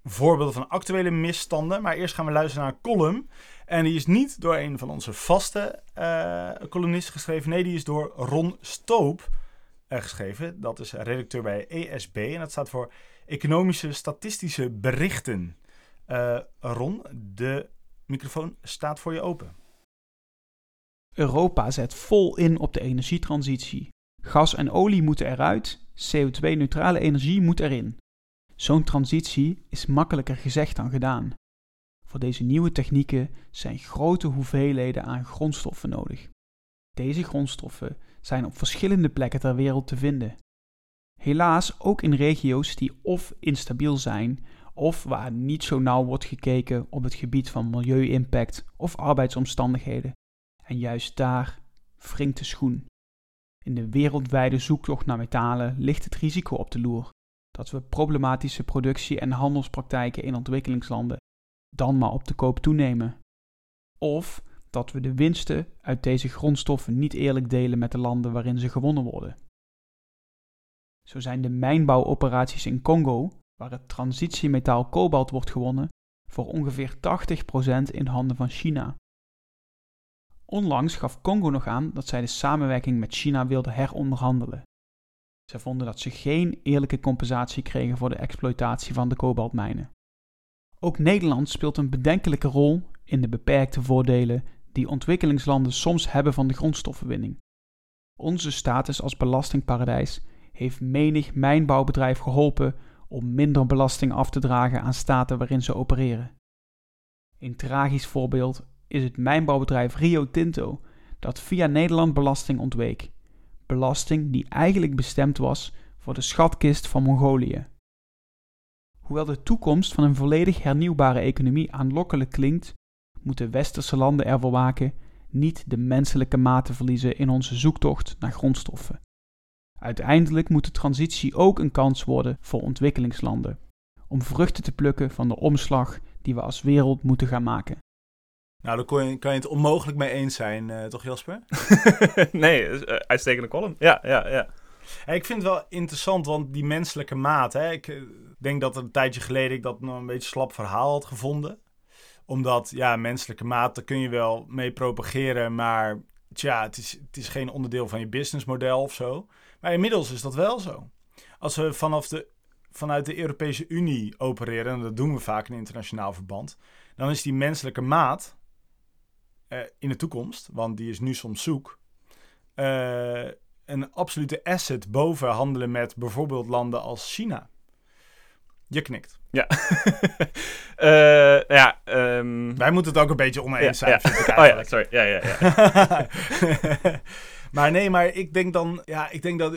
S2: voorbeelden van actuele misstanden. Maar eerst gaan we luisteren naar een column. En die is niet door een van onze vaste eh, columnisten geschreven. Nee, die is door Ron Stoop geschreven. Dat is redacteur bij ESB. En dat staat voor Economische Statistische Berichten. Ron, de microfoon staat voor je open.
S4: Europa zet vol in op de energietransitie. Gas en olie moeten eruit, CO2-neutrale energie moet erin. Zo'n transitie is makkelijker gezegd dan gedaan. Voor deze nieuwe technieken zijn grote hoeveelheden aan grondstoffen nodig. Deze grondstoffen zijn op verschillende plekken ter wereld te vinden. Helaas ook in regio's die of instabiel zijn of waar niet zo nauw wordt gekeken op het gebied van milieu-impact of arbeidsomstandigheden. En juist daar wringt de schoen. In de wereldwijde zoektocht naar metalen ligt het risico op de loer dat we problematische productie- en handelspraktijken in ontwikkelingslanden dan maar op de koop toenemen. Of dat we de winsten uit deze grondstoffen niet eerlijk delen met de landen waarin ze gewonnen worden. Zo zijn de mijnbouwoperaties in Congo, waar het transitiemetaal kobalt wordt gewonnen, voor ongeveer 80% in handen van China. Onlangs gaf Congo nog aan dat zij de samenwerking met China wilden heronderhandelen. Zij vonden dat ze geen eerlijke compensatie kregen voor de exploitatie van de kobaltmijnen. Ook Nederland speelt een bedenkelijke rol in de beperkte voordelen die ontwikkelingslanden soms hebben van de grondstoffenwinning. Onze status als belastingparadijs heeft menig mijnbouwbedrijf geholpen om minder belasting af te dragen aan staten waarin ze opereren. Een tragisch voorbeeld is het mijnbouwbedrijf Rio Tinto, dat via Nederland belasting ontweek. Belasting die eigenlijk bestemd was voor de schatkist van Mongolië. Hoewel de toekomst van een volledig hernieuwbare economie aanlokkelijk klinkt, moeten westerse landen ervoor waken niet de menselijke maat te verliezen in onze zoektocht naar grondstoffen. Uiteindelijk moet de transitie ook een kans worden voor ontwikkelingslanden, om vruchten te plukken van de omslag die we als wereld moeten gaan maken.
S2: Nou, daar kon je, kan je het onmogelijk mee eens zijn, eh, toch Jasper?
S3: nee, eh, uitstekende column. Ja, ja, ja.
S2: Hey, ik vind het wel interessant, want die menselijke maat. Hè, ik eh, denk dat er een tijdje geleden ik dat nog een beetje slap verhaal had gevonden. Omdat, ja, menselijke maat, daar kun je wel mee propageren, maar tja, het is, het is geen onderdeel van je businessmodel of zo. Maar inmiddels is dat wel zo. Als we vanaf de, vanuit de Europese Unie opereren, en dat doen we vaak in internationaal verband, dan is die menselijke maat eh, in de toekomst, want die is nu soms zoek, eh, een absolute asset boven handelen met bijvoorbeeld landen als China. Je knikt.
S3: Ja. Eh, ja, ehm,
S2: Wij moeten het ook een beetje oneens zijn,
S3: ja, Oh ja,
S2: eigenlijk.
S3: sorry. Ja, ja, ja.
S2: maar nee, maar ik denk dan, ja, ik denk dat,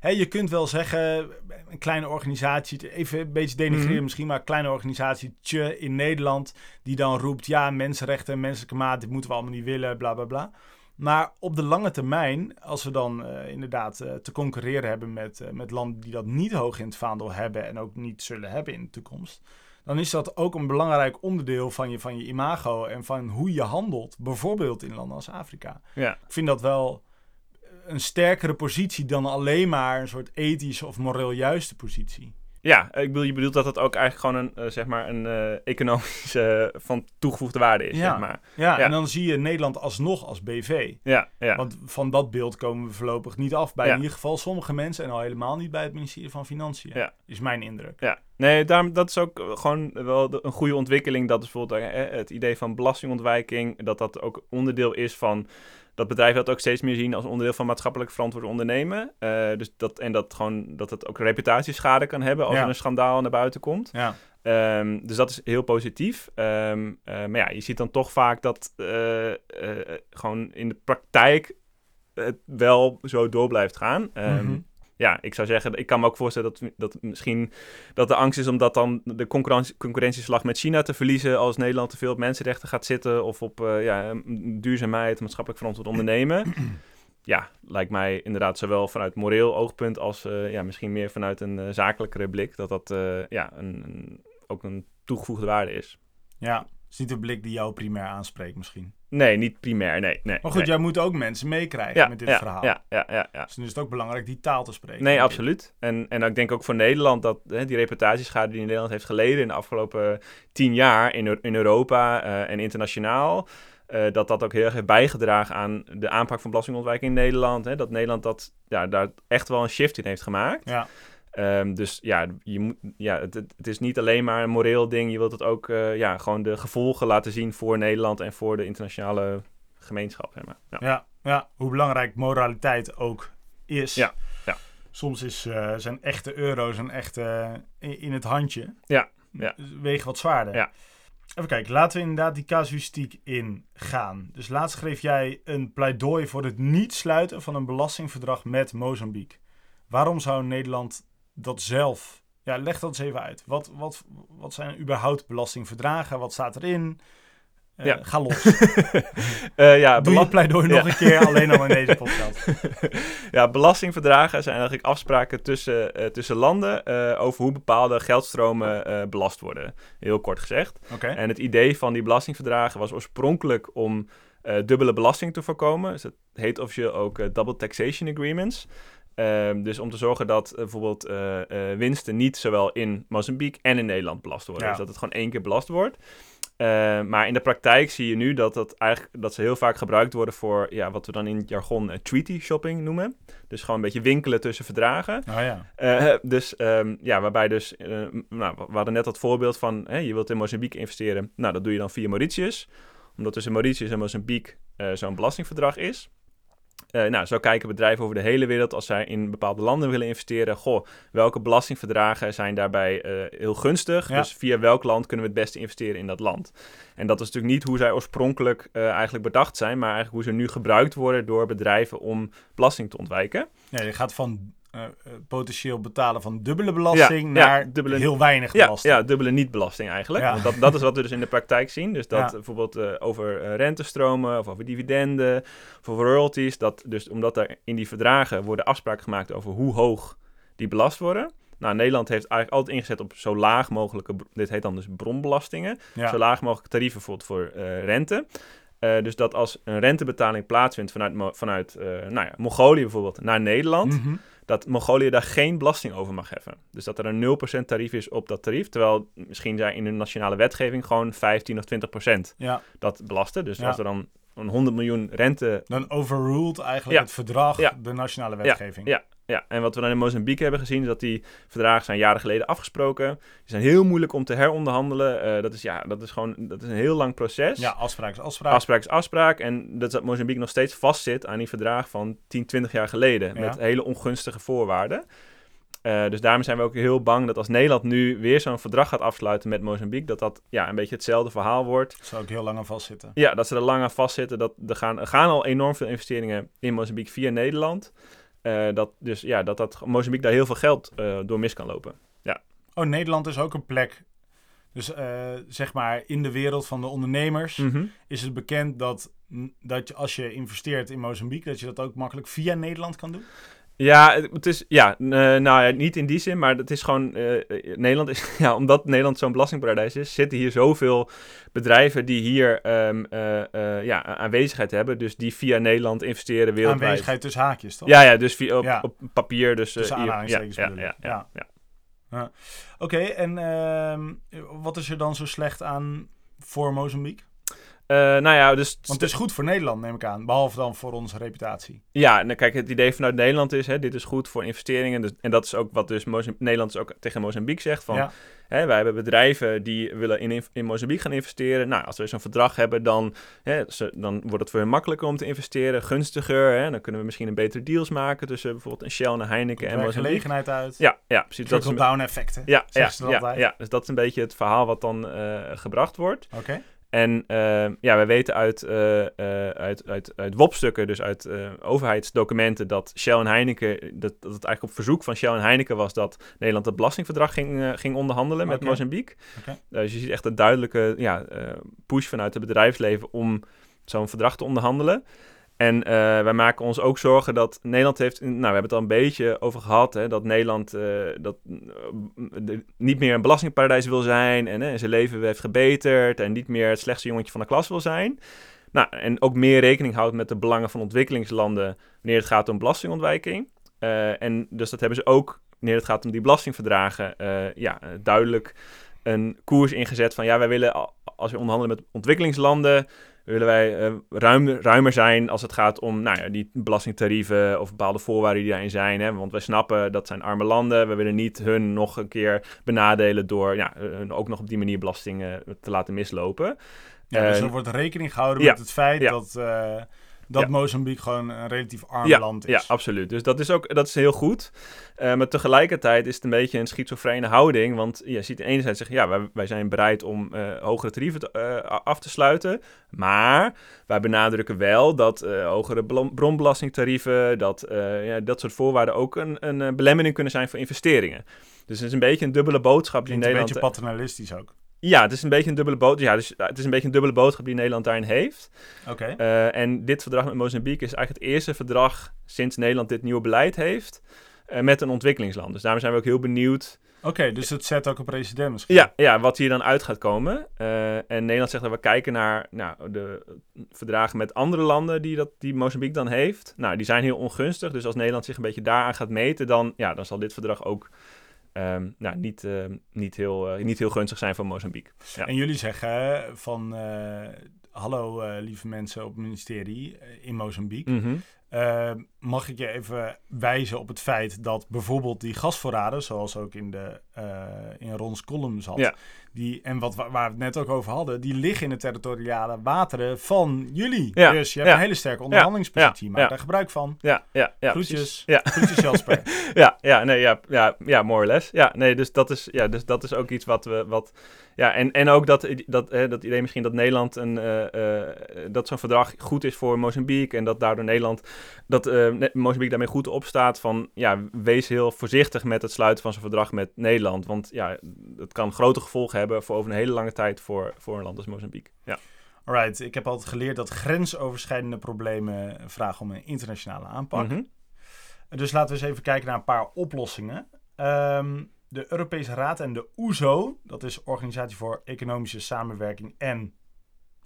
S2: hè, je kunt wel zeggen, een kleine organisatie, even een beetje denigreren
S3: Mhm.
S2: misschien, maar een kleine organisatietje in Nederland, die dan roept, ja, mensenrechten en menselijke maat, dit moeten we allemaal niet willen, bla bla bla. Maar op de lange termijn, als we dan eh, inderdaad eh, te concurreren hebben met, eh, met landen die dat niet hoog in het vaandel hebben en ook niet zullen hebben in de toekomst, dan is dat ook een belangrijk onderdeel van je, van je imago en van hoe je handelt, bijvoorbeeld in landen als Afrika.
S3: ja.
S2: Ik vind dat wel een sterkere positie dan alleen maar een soort ethische of moreel juiste positie.
S3: Ja, ik bedoel, je bedoelt dat het ook eigenlijk gewoon een, eh, zeg maar, een eh, economische eh, van toegevoegde waarde is,
S2: Ja.
S3: zeg maar.
S2: Ja,
S3: Ja.
S2: en dan zie je Nederland alsnog als BV.
S3: Ja, ja.
S2: Want van dat beeld komen we voorlopig niet af bij
S3: Ja.
S2: in ieder geval sommige mensen en al helemaal niet bij het ministerie van Financiën.
S3: Ja.
S2: Is mijn indruk.
S3: Ja, nee, daarom, dat is ook gewoon wel de- een goede ontwikkeling. Dat is bijvoorbeeld het idee van belastingontwijking, dat dat ook onderdeel is van dat bedrijven dat ook steeds meer zien als onderdeel van maatschappelijk verantwoord ondernemen. Eh, dus dat, en dat, gewoon, dat het ook reputatieschade kan hebben als
S2: Ja.
S3: er een schandaal naar buiten komt.
S2: Ja.
S3: Ehm, dus dat is heel positief. Ehm, eh, maar ja, je ziet dan toch vaak dat eh, gewoon in de praktijk het wel zo door blijft gaan. Ehm,
S2: Mhm.
S3: Ja, ik zou zeggen, ik kan me ook voorstellen dat, dat misschien dat de angst is om dat dan de concurrentie, concurrentieslag met China te verliezen als Nederland te veel op mensenrechten gaat zitten of op eh, ja, duurzaamheid, maatschappelijk verantwoord ondernemen. ja, lijkt mij inderdaad zowel vanuit moreel oogpunt als eh, ja, misschien meer vanuit een eh, zakelijkere blik dat dat ja, een, ook een toegevoegde waarde is.
S2: Ja, is niet een blik die jou primair aanspreekt misschien.
S3: Nee, niet primair, nee. nee
S2: Maar goed,
S3: nee.
S2: jij moet ook mensen meekrijgen
S3: ja,
S2: met dit
S3: ja,
S2: verhaal.
S3: Ja, ja, ja, ja.
S2: Dus dan is het ook belangrijk die taal te spreken.
S3: Nee, absoluut. En, en ik denk ook voor Nederland dat hè, die reputatieschade die Nederland heeft geleden in de afgelopen tien jaar in, in Europa eh, en internationaal, eh, dat dat ook heel erg heeft bijgedragen aan de aanpak van belastingontwijking in Nederland. Hè, dat Nederland dat, ja, daar echt wel een shift in heeft gemaakt.
S2: Ja,
S3: Ehm, dus ja, je moet, ja het, het is niet alleen maar een moreel ding. Je wilt het ook eh, ja, gewoon de gevolgen laten zien voor Nederland en voor de internationale gemeenschap. Zeg maar. ja.
S2: ja, ja, hoe belangrijk moraliteit ook is.
S3: Ja, ja.
S2: Soms is, eh, zijn echte euro's een echte in, in het handje.
S3: Ja, ja.
S2: Wegen wat zwaarder.
S3: Ja.
S2: Even kijken, laten we inderdaad die casuïstiek ingaan. Dus laatst schreef jij een pleidooi voor het niet sluiten van een belastingverdrag met Mozambique. Waarom zou Nederland dat zelf... Ja, leg dat eens even uit. Wat, wat, wat zijn überhaupt belastingverdragen? Wat staat erin? Eh,
S3: Ja.
S2: Ga los.
S3: Eh, ja,
S2: Doe je pleidooi nog een keer alleen al in deze podcast.
S3: ja, belastingverdragen zijn eigenlijk afspraken tussen, eh, tussen landen over hoe bepaalde geldstromen belast worden. Heel kort gezegd.
S2: Oké.
S3: En het idee van die belastingverdragen was oorspronkelijk om dubbele belasting te voorkomen. Dus het heet officieel ook double taxation agreements. Ehm, dus om te zorgen dat eh, bijvoorbeeld eh, eh, winsten niet zowel in Mozambique en in Nederland belast worden.
S2: Ja.
S3: Dus dat het gewoon één keer belast wordt. Eh, maar in de praktijk zie je nu dat, dat, eigenlijk, dat ze heel vaak gebruikt worden voor ja, wat we dan in het jargon treaty shopping noemen. Dus gewoon een beetje winkelen tussen verdragen.
S2: Oh ja.
S3: Dus ja, ja, waarbij dus, nou, we hadden net dat voorbeeld van, hè, je wilt in Mozambique investeren. Nou, dat doe je dan via Mauritius. Omdat tussen Mauritius en Mozambique zo'n belastingverdrag is. Eh, nou, zo kijken bedrijven over de hele wereld als zij in bepaalde landen willen investeren. Goh, welke belastingverdragen zijn daarbij eh, heel gunstig?
S2: Ja.
S3: Dus via welk land kunnen we het beste investeren in dat land? En dat is natuurlijk niet hoe zij oorspronkelijk eh, eigenlijk bedacht zijn, maar eigenlijk hoe ze nu gebruikt worden door bedrijven om belasting te ontwijken.
S2: ja, je gaat van eh, eh, potentieel betalen van dubbele belasting
S3: Ja, ja,
S2: naar
S3: dubbele-
S2: heel weinig
S3: Ja,
S2: belasting.
S3: ja, dubbele niet-belasting eigenlijk.
S2: Ja.
S3: Want dat, dat is wat we dus in de praktijk zien. Dus dat
S2: Ja.
S3: bijvoorbeeld eh, over rentestromen of over dividenden of over royalties. Dat dus omdat er in die verdragen worden afspraken gemaakt over hoe hoog die belast worden. Nou, Nederland heeft eigenlijk altijd ingezet op zo laag mogelijke, dit heet dan dus bronbelastingen.
S2: Ja.
S3: Zo laag mogelijke tarieven bijvoorbeeld voor rente. Dus dat als een rentebetaling plaatsvindt vanuit, vanuit nou ja, Mongolië bijvoorbeeld naar Nederland
S2: Mhm.
S3: Dat Mongolië daar geen belasting over mag heffen. Dus dat er een 0% tarief is op dat tarief, terwijl misschien zij in hun nationale wetgeving gewoon 15 of 20%
S2: Ja,
S3: dat belasten. Dus
S2: Ja.
S3: als er dan een 100 miljoen rente...
S2: dan overruled eigenlijk
S3: Ja.
S2: het verdrag
S3: Ja.
S2: de nationale wetgeving.
S3: Ja, ja, en wat we dan in Mozambique hebben gezien, is dat die verdragen zijn jaren geleden afgesproken. Die zijn heel moeilijk om te heronderhandelen. Eh, dat, is, ja, dat is gewoon dat is een heel lang proces.
S2: Ja, afspraak is afspraak.
S3: Afspraak is afspraak. En dat dat Mozambique nog steeds vastzit aan die verdragen van 10, 20 jaar geleden.
S2: Ja.
S3: Met hele ongunstige voorwaarden. Eh, dus daarom zijn we ook heel bang dat als Nederland nu weer zo'n verdrag gaat afsluiten met Mozambique, dat dat ja, een beetje hetzelfde verhaal wordt.
S2: Zou ook heel lang aan vastzitten.
S3: Ja, dat ze er lang aan vastzitten. Dat, er, gaan, er gaan al enorm veel investeringen in Mozambique via Nederland. Eh, dat, dus ja, dat, dat Mozambique daar heel veel geld eh, door mis kan lopen.
S2: Oh, Nederland is ook een plek. Dus eh, zeg maar in de wereld van de ondernemers
S3: Mhm.
S2: is het bekend dat, dat je, als je investeert in Mozambique, dat je dat ook makkelijk via Nederland kan doen.
S3: Ja, het- is, ja, eh, nou ja, niet in die zin, maar het is gewoon, eh, Nederland is, ja, omdat Nederland zo'n belastingparadijs is, zitten hier zoveel bedrijven die hier ehm, eh, eh, ja, aanwezigheid hebben, dus die via Nederland investeren wereldwijd.
S2: Aanwezigheid tussen haakjes, toch?
S3: Ja, ja, dus via, op,
S2: Ja.
S3: op papier, dus...
S2: Tussen aanhalingstekens
S3: ja, ja, Ja.
S2: ja. Oké, en ehm, wat is er dan zo slecht aan voor Mozambique?
S3: Eh, nou ja, dus...
S2: Want het is goed voor Nederland, neem ik aan. Behalve dan voor onze reputatie.
S3: Ja, nou kijk, het idee vanuit Nederland is, hè, dit is goed voor investeringen. Dus, en dat is ook wat dus Nederland dus ook tegen Mozambique zegt. Van,
S2: ja.
S3: hè, wij hebben bedrijven die willen in, in Mozambique gaan investeren. Nou, als we zo'n verdrag hebben, dan, hè, ze, dan wordt het voor hen makkelijker om te investeren. Gunstiger, hè, dan kunnen we misschien een betere deals maken tussen bijvoorbeeld een Shell, een Heineken en Mozambique.
S2: gelegenheid uit.
S3: Ja, ja, precies. Dat is een,
S2: Trickle-down effecten.
S3: ja, ja, ja, dus dat is een beetje het verhaal wat dan eh, gebracht wordt.
S2: Oké.
S3: En uh, ja, wij weten uit, uh, uit, uit, uit WOP-stukken, dus uit overheidsdocumenten, dat Shell en Heineken, dat, dat het eigenlijk op verzoek van Shell en Heineken was dat Nederland het belastingverdrag ging, ging onderhandelen met Mozambique. Okay. dus je ziet echt een duidelijke ja, push vanuit het bedrijfsleven om zo'n verdrag te onderhandelen. En uh, wij maken ons ook zorgen dat Nederland heeft. Nou, we hebben het al een beetje over gehad. Hè, dat Nederland uh, dat, uh, niet meer een belastingparadijs wil zijn. En zijn leven heeft gebeterd. En niet meer het slechtste jongetje van de klas wil zijn. Nou, en ook meer rekening houdt met de belangen van ontwikkelingslanden. wanneer het gaat om belastingontwijking. en dus dat hebben ze ook wanneer het gaat om die belastingverdragen. ja, duidelijk een koers ingezet van ja, wij willen als we onderhandelen met ontwikkelingslanden willen wij uh, ruim, ruimer zijn als het gaat om nou ja, die belastingtarieven of bepaalde voorwaarden die daarin zijn. Hè? Want wij snappen dat zijn arme landen. We willen niet hun nog een keer benadelen door ja, hun ook nog op die manier belastingen te laten mislopen.
S2: Ja, dus er wordt rekening gehouden met het feit dat... Uh, dat ja. Mozambique gewoon een relatief arm land is.
S3: Ja, absoluut. Dus dat is ook dat is heel goed. Uh, maar tegelijkertijd is het een beetje een schizofrene houding. Want je ziet enerzijds zeggen, ja, wij, wij zijn bereid om uh, hogere tarieven te, uh, af te sluiten. Maar wij benadrukken wel dat hogere bronbelastingtarieven, dat, ja, dat soort voorwaarden ook een, een belemmering kunnen zijn voor investeringen. Dus het is een beetje een dubbele boodschap die Nederland...
S2: een beetje paternalistisch ook.
S3: Ja, het is een beetje een dubbele boodschap. Ja, dus, het is een beetje een dubbele boodschap die Nederland daarin heeft.
S2: Oké.
S3: Uh, en dit verdrag met Mozambique is eigenlijk het eerste verdrag sinds Nederland dit nieuwe beleid heeft uh, met een ontwikkelingsland. Dus daarom zijn we ook heel benieuwd.
S2: Oké, dus het zet ook een precedent misschien.
S3: Ja, ja, wat hier dan uit gaat komen. Uh, en Nederland zegt dat we kijken naar nou, de verdragen met andere landen die, dat, die Mozambique dan heeft. Nou, die zijn heel ongunstig. Dus als Nederland zich een beetje daaraan gaat meten, dan, ja, dan zal dit verdrag ook Um, nou, niet, uh, niet, heel, uh, niet heel gunstig zijn voor Mozambique.
S2: Ja. En jullie zeggen van, uh, hallo lieve mensen op het ministerie in Mozambique. Mm -hmm. Mag ik je even wijzen op het feit dat bijvoorbeeld die gasvoorraden, zoals ook in, de, in Rons column zat, ja. Die, en wat, waar we het net ook over hadden, die liggen in de territoriale wateren van jullie. Ja, dus je hebt een hele sterke onderhandelingspositie. Maak daar gebruik van.
S3: Ja, ja, ja.
S2: Groetjes. Ja. Groetjes Jasper.
S3: ja, ja, nee, ja, ja, ja, more or less. Ja, nee, dus dat is, ja, dus dat is ook iets wat we, wat, ja, en, en ook dat, dat, hè, dat idee misschien dat Nederland een, uh, uh, dat zo'n verdrag goed is voor Mozambique en dat daardoor Nederland, dat uh, Mozambique daarmee goed opstaat van, ja, wees heel voorzichtig met het sluiten van zo'n verdrag met Nederland, want ja, het kan grote gevolgen hebben voor over een hele lange tijd voor, voor een land als Mozambique. Ja.
S2: Alright, ik heb altijd geleerd dat grensoverschrijdende problemen vragen om een internationale aanpak. Mm Dus laten we eens even kijken naar een paar oplossingen. Um, de Europese Raad en de OESO, dat is Organisatie voor Economische Samenwerking en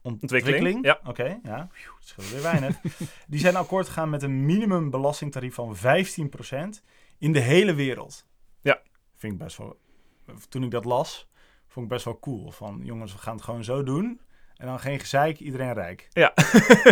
S2: Ontwikkeling.
S3: Ja.
S2: Oké, ja, dat scheelt weer weinig. Die zijn akkoord gegaan met een minimumbelastingtarief van 15% in de hele wereld.
S3: Ja.
S2: Vind ik best wel, toen ik dat las, vond ik best wel cool. Van jongens, we gaan het gewoon zo doen. En dan geen gezeik, iedereen rijk.
S3: Ja,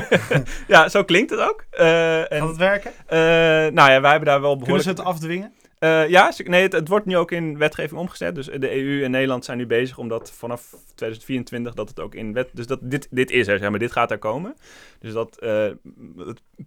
S3: ja zo klinkt het ook.
S2: Uh, en, het werken?
S3: Uh, nou ja, wij hebben daar wel behoorlijk...
S2: Kunnen ze het afdwingen?
S3: Uh, ja, nee, het, het, wordt nu ook in wetgeving omgezet. Dus de EU en Nederland zijn nu bezig om dat vanaf 2024 dat het ook in wet. Dus dat dit, dit is er, zeg maar, dit gaat er komen. Dus dat uh,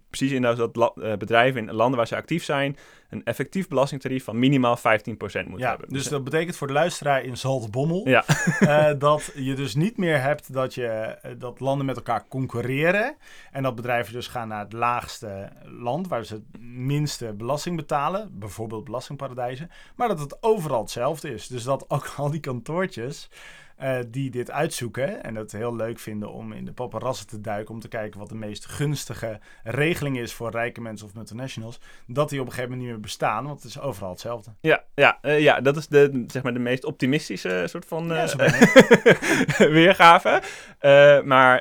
S3: precies inderdaad dat uh, bedrijven in landen waar ze actief zijn een effectief belastingtarief van minimaal 15% moeten
S2: ja,
S3: hebben.
S2: Dus, dus dat betekent voor de luisteraar in Zaltbommel ja. uh, dat je dus niet meer hebt dat, je, dat landen met elkaar concurreren en dat bedrijven dus gaan naar het laagste land waar ze het minste belasting betalen, bijvoorbeeld belastingparadijzen, maar dat het overal hetzelfde is. Dus dat ook al die kantoortjes uh, die dit uitzoeken en het heel leuk vinden om in de paparazzen te duiken om te kijken wat de meest gunstige regeling is voor rijke mensen of multinationals, dat die op een gegeven moment niet meer bestaan, want het is overal hetzelfde.
S3: Ja, ja, uh, ja dat is de, zeg maar de meest optimistische soort van uh, ja, weergave. Maar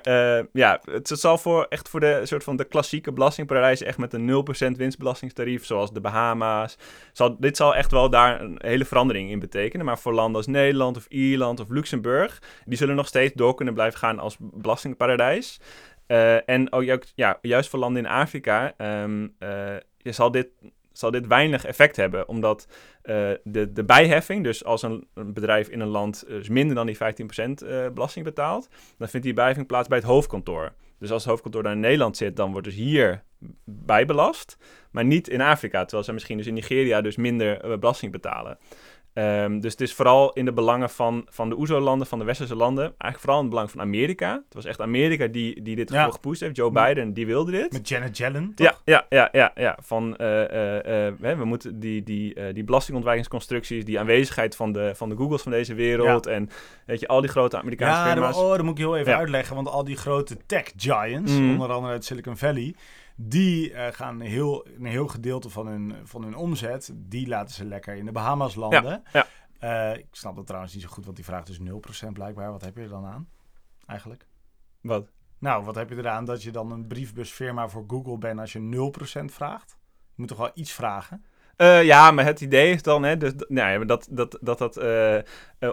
S3: ja, het, zal voor echt voor de soort van de klassieke belastingparadijzen echt met een 0% winstbelastingstarief, zoals de Bahama's, zal, dit zal echt wel daar een hele verandering in betekenen. Maar voor landen als Nederland of Ierland of Luxemburg die zullen nog steeds door kunnen blijven gaan als belastingparadijs. Uh, en ook, ja, juist voor landen in Afrika um, uh, zal, dit, zal dit weinig effect hebben, omdat uh, de, de bijheffing, dus als een, bedrijf in een land dus minder dan die 15% belasting betaalt, dan vindt die bijheffing plaats bij het hoofdkantoor. Dus als het hoofdkantoor daar in Nederland zit, dan wordt dus hier bijbelast, maar niet in Afrika, terwijl ze misschien dus in Nigeria dus minder belasting betalen. Ehm, dus het is vooral in de belangen van, van de OESO-landen, van de westerse landen. Eigenlijk vooral in het belang van Amerika. Het was echt Amerika die, die dit
S2: Ja.
S3: gepusht heeft. Joe Biden, die wilde dit.
S2: Met Janet Yellen,
S3: Ja,
S2: toch?
S3: ja, ja, ja, ja. Van, eh, eh, eh, we moeten die, die, die belastingontwijkingsconstructies, die aanwezigheid van de, van de Googles van deze wereld en weet je, al die grote Amerikaanse
S2: Ja,
S3: firma's.
S2: dat, oh, dat moet ik heel even
S3: Ja.
S2: uitleggen. Want al die grote tech giants,
S3: Mhm.
S2: onder andere uit Silicon Valley, die eh, gaan heel, een heel gedeelte van hun, van hun omzet, die laten ze lekker in de Bahamas landen.
S3: ja.
S2: Eh, ik snap dat trouwens niet zo goed, want die vraagt dus 0% blijkbaar. Wat heb je er dan aan, eigenlijk?
S3: Wat?
S2: Nou, wat heb je eraan dat je dan een briefbusfirma voor Google bent als je 0% vraagt? Je moet toch wel iets vragen?
S3: Eh, ja, maar het idee is dan hè, dus, nou ja, dat dat, dat, dat eh, eh,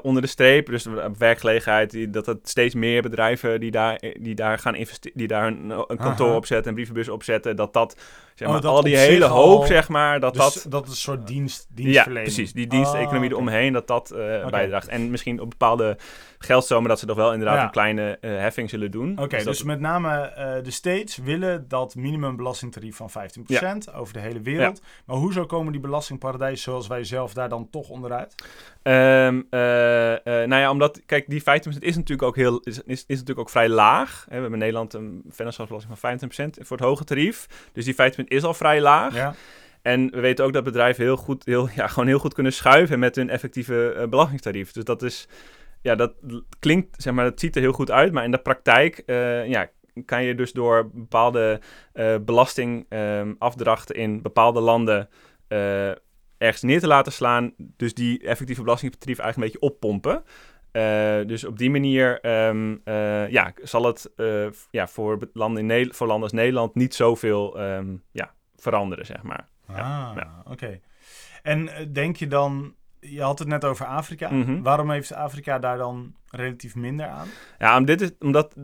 S3: onder de streep, dus werkgelegenheid, die, dat het steeds meer bedrijven die daar, die daar gaan investeren, die daar een, een kantoor opzetten, een brievenbus opzetten, dat dat, zeg
S2: Oh,
S3: maar,
S2: dat
S3: al die hele hoop, zeg maar, dat
S2: dus
S3: dat...
S2: dat is een soort dienst,
S3: Ja,
S2: dienstverlening.
S3: precies. Die diensteconomie
S2: oké.
S3: eromheen, dat dat eh, bijdraagt. En misschien op bepaalde geldstromen dat ze nog wel inderdaad
S2: Ja.
S3: een kleine eh, heffing zullen doen.
S2: Oké, dus,
S3: dat-
S2: met name eh, de States willen dat minimumbelastingtarief van 15% over de hele wereld. Maar hoezo komen die belastingparadijzen zoals wij zelf daar dan toch onderuit?
S3: Eh, nou ja, omdat, kijk, die 15% is natuurlijk ook heel, is, is, natuurlijk ook vrij laag. Hè, we hebben in Nederland een vennootschapsbelasting van 25% voor het hoge tarief. Dus die 15% is al vrij laag.
S2: Ja,
S3: En we weten ook dat bedrijven heel goed, heel, ja, gewoon heel goed kunnen schuiven met hun effectieve eh, belastingtarief. Dus dat is, ja, dat klinkt, zeg maar, dat ziet er heel goed uit. Maar in de praktijk, eh, ja, kan je dus door bepaalde eh, belastingafdrachten in bepaalde landen ergens neer te laten slaan. Dus die effectieve belastingtarief eigenlijk een beetje oppompen. Eh, dus op die manier ehm, eh, ja, zal het eh, ja, voor, landen in voor landen als Nederland niet zoveel ehm, ja, veranderen, zeg maar.
S2: ah,
S3: ja.
S2: oké. En denk je dan, je had het net over Afrika.
S3: Mhm.
S2: Waarom heeft Afrika daar dan relatief minder aan?
S3: Ja, om dit is, omdat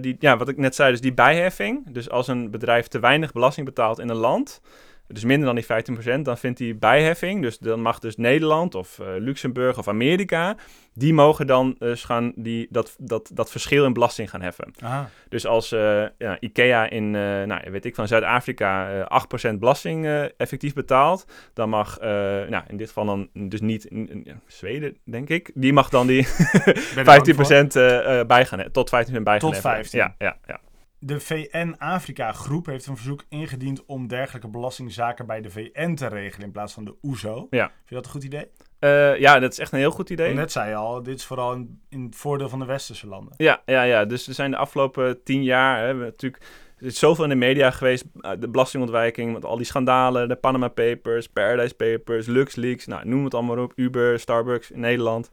S3: die, ja, wat ik net zei, dus die bijheffing. Dus als een bedrijf te weinig belasting betaalt in een land, dus minder dan die 15%, dan vindt die bijheffing, dus dan mag dus Nederland of eh, Luxemburg of Amerika, die mogen dan dus gaan die, dat, dat, dat verschil in belasting gaan heffen.
S2: Aha.
S3: Dus als eh, ja, IKEA in, nou, weet ik van Zuid-Afrika eh 8% belasting effectief betaalt, dan mag, nou, in dit geval dan dus niet in, Zweden, denk ik, die mag dan die
S2: Ben je bang
S3: 15%
S2: voor?
S3: eh, eh, bij gaan, tot 15% bij gaan
S2: Tot
S3: heffen.
S2: 15.
S3: Ja, ja, ja.
S2: De VN-Afrika-groep heeft een verzoek ingediend om dergelijke belastingzaken bij de VN te regelen in plaats van de OESO.
S3: Ja.
S2: Vind je dat een goed idee?
S3: Eh, ja, dat is echt een heel goed idee.
S2: Net zei je al, dit is vooral in, in het voordeel van de westerse landen.
S3: Ja, ja, ja, dus er zijn de afgelopen tien jaar, hè, we natuurlijk, is zoveel in de media geweest, eh, de belastingontwijking, met al die schandalen, de Panama Papers, Paradise Papers, LuxLeaks, nou, noem het allemaal op, Uber, Starbucks in Nederland.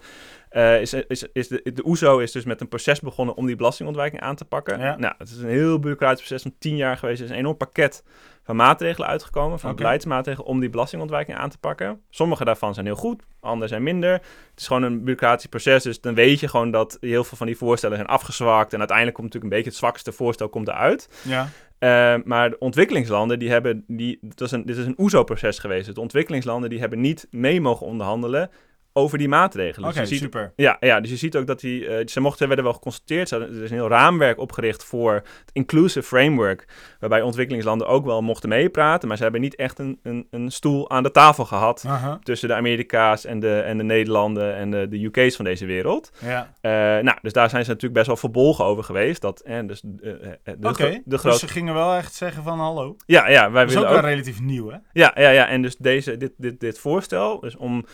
S3: Eh, is, is, is de, de OESO is dus met een proces begonnen om die belastingontwijking aan te pakken.
S2: Ja.
S3: Nou, het is een heel bureaucratisch proces van tien jaar geweest. Er is een enorm pakket van maatregelen uitgekomen, van beleidsmaatregelen om die belastingontwijking aan te pakken. Sommige daarvan zijn heel goed, andere zijn minder. Het is gewoon een bureaucratisch proces, dus dan weet je gewoon dat heel veel van die voorstellen zijn afgezwakt. En uiteindelijk komt natuurlijk een beetje het zwakste voorstel komt eruit.
S2: Ja.
S3: Eh, maar de ontwikkelingslanden, die hebben, die, dit, is een, dit is een OESO-proces geweest. De ontwikkelingslanden, die hebben niet mee mogen onderhandelen over die maatregelen.
S2: Oké,
S3: Dus je ziet,
S2: super.
S3: ja, ja, dus je ziet ook dat die, eh, ze mochten, werden wel geconstateerd. Er is een heel raamwerk opgericht voor het Inclusive Framework, waarbij ontwikkelingslanden ook wel mochten meepraten, maar ze hebben niet echt een, een, een stoel aan de tafel gehad tussen de Amerika's en de, en de Nederlanden en de, de UK's van deze wereld.
S2: Ja.
S3: Eh, nou, dus daar zijn ze natuurlijk best wel verbolgen over geweest. Dat, dus, eh, eh, de,
S2: Oké,
S3: de
S2: dus ze gingen wel echt zeggen van hallo.
S3: Ja, ja, wij
S2: Dat is ook
S3: willen ook...
S2: wel relatief nieuw, hè?
S3: Ja, ja, ja, en dus deze, dit, dit, dit voorstel, dus om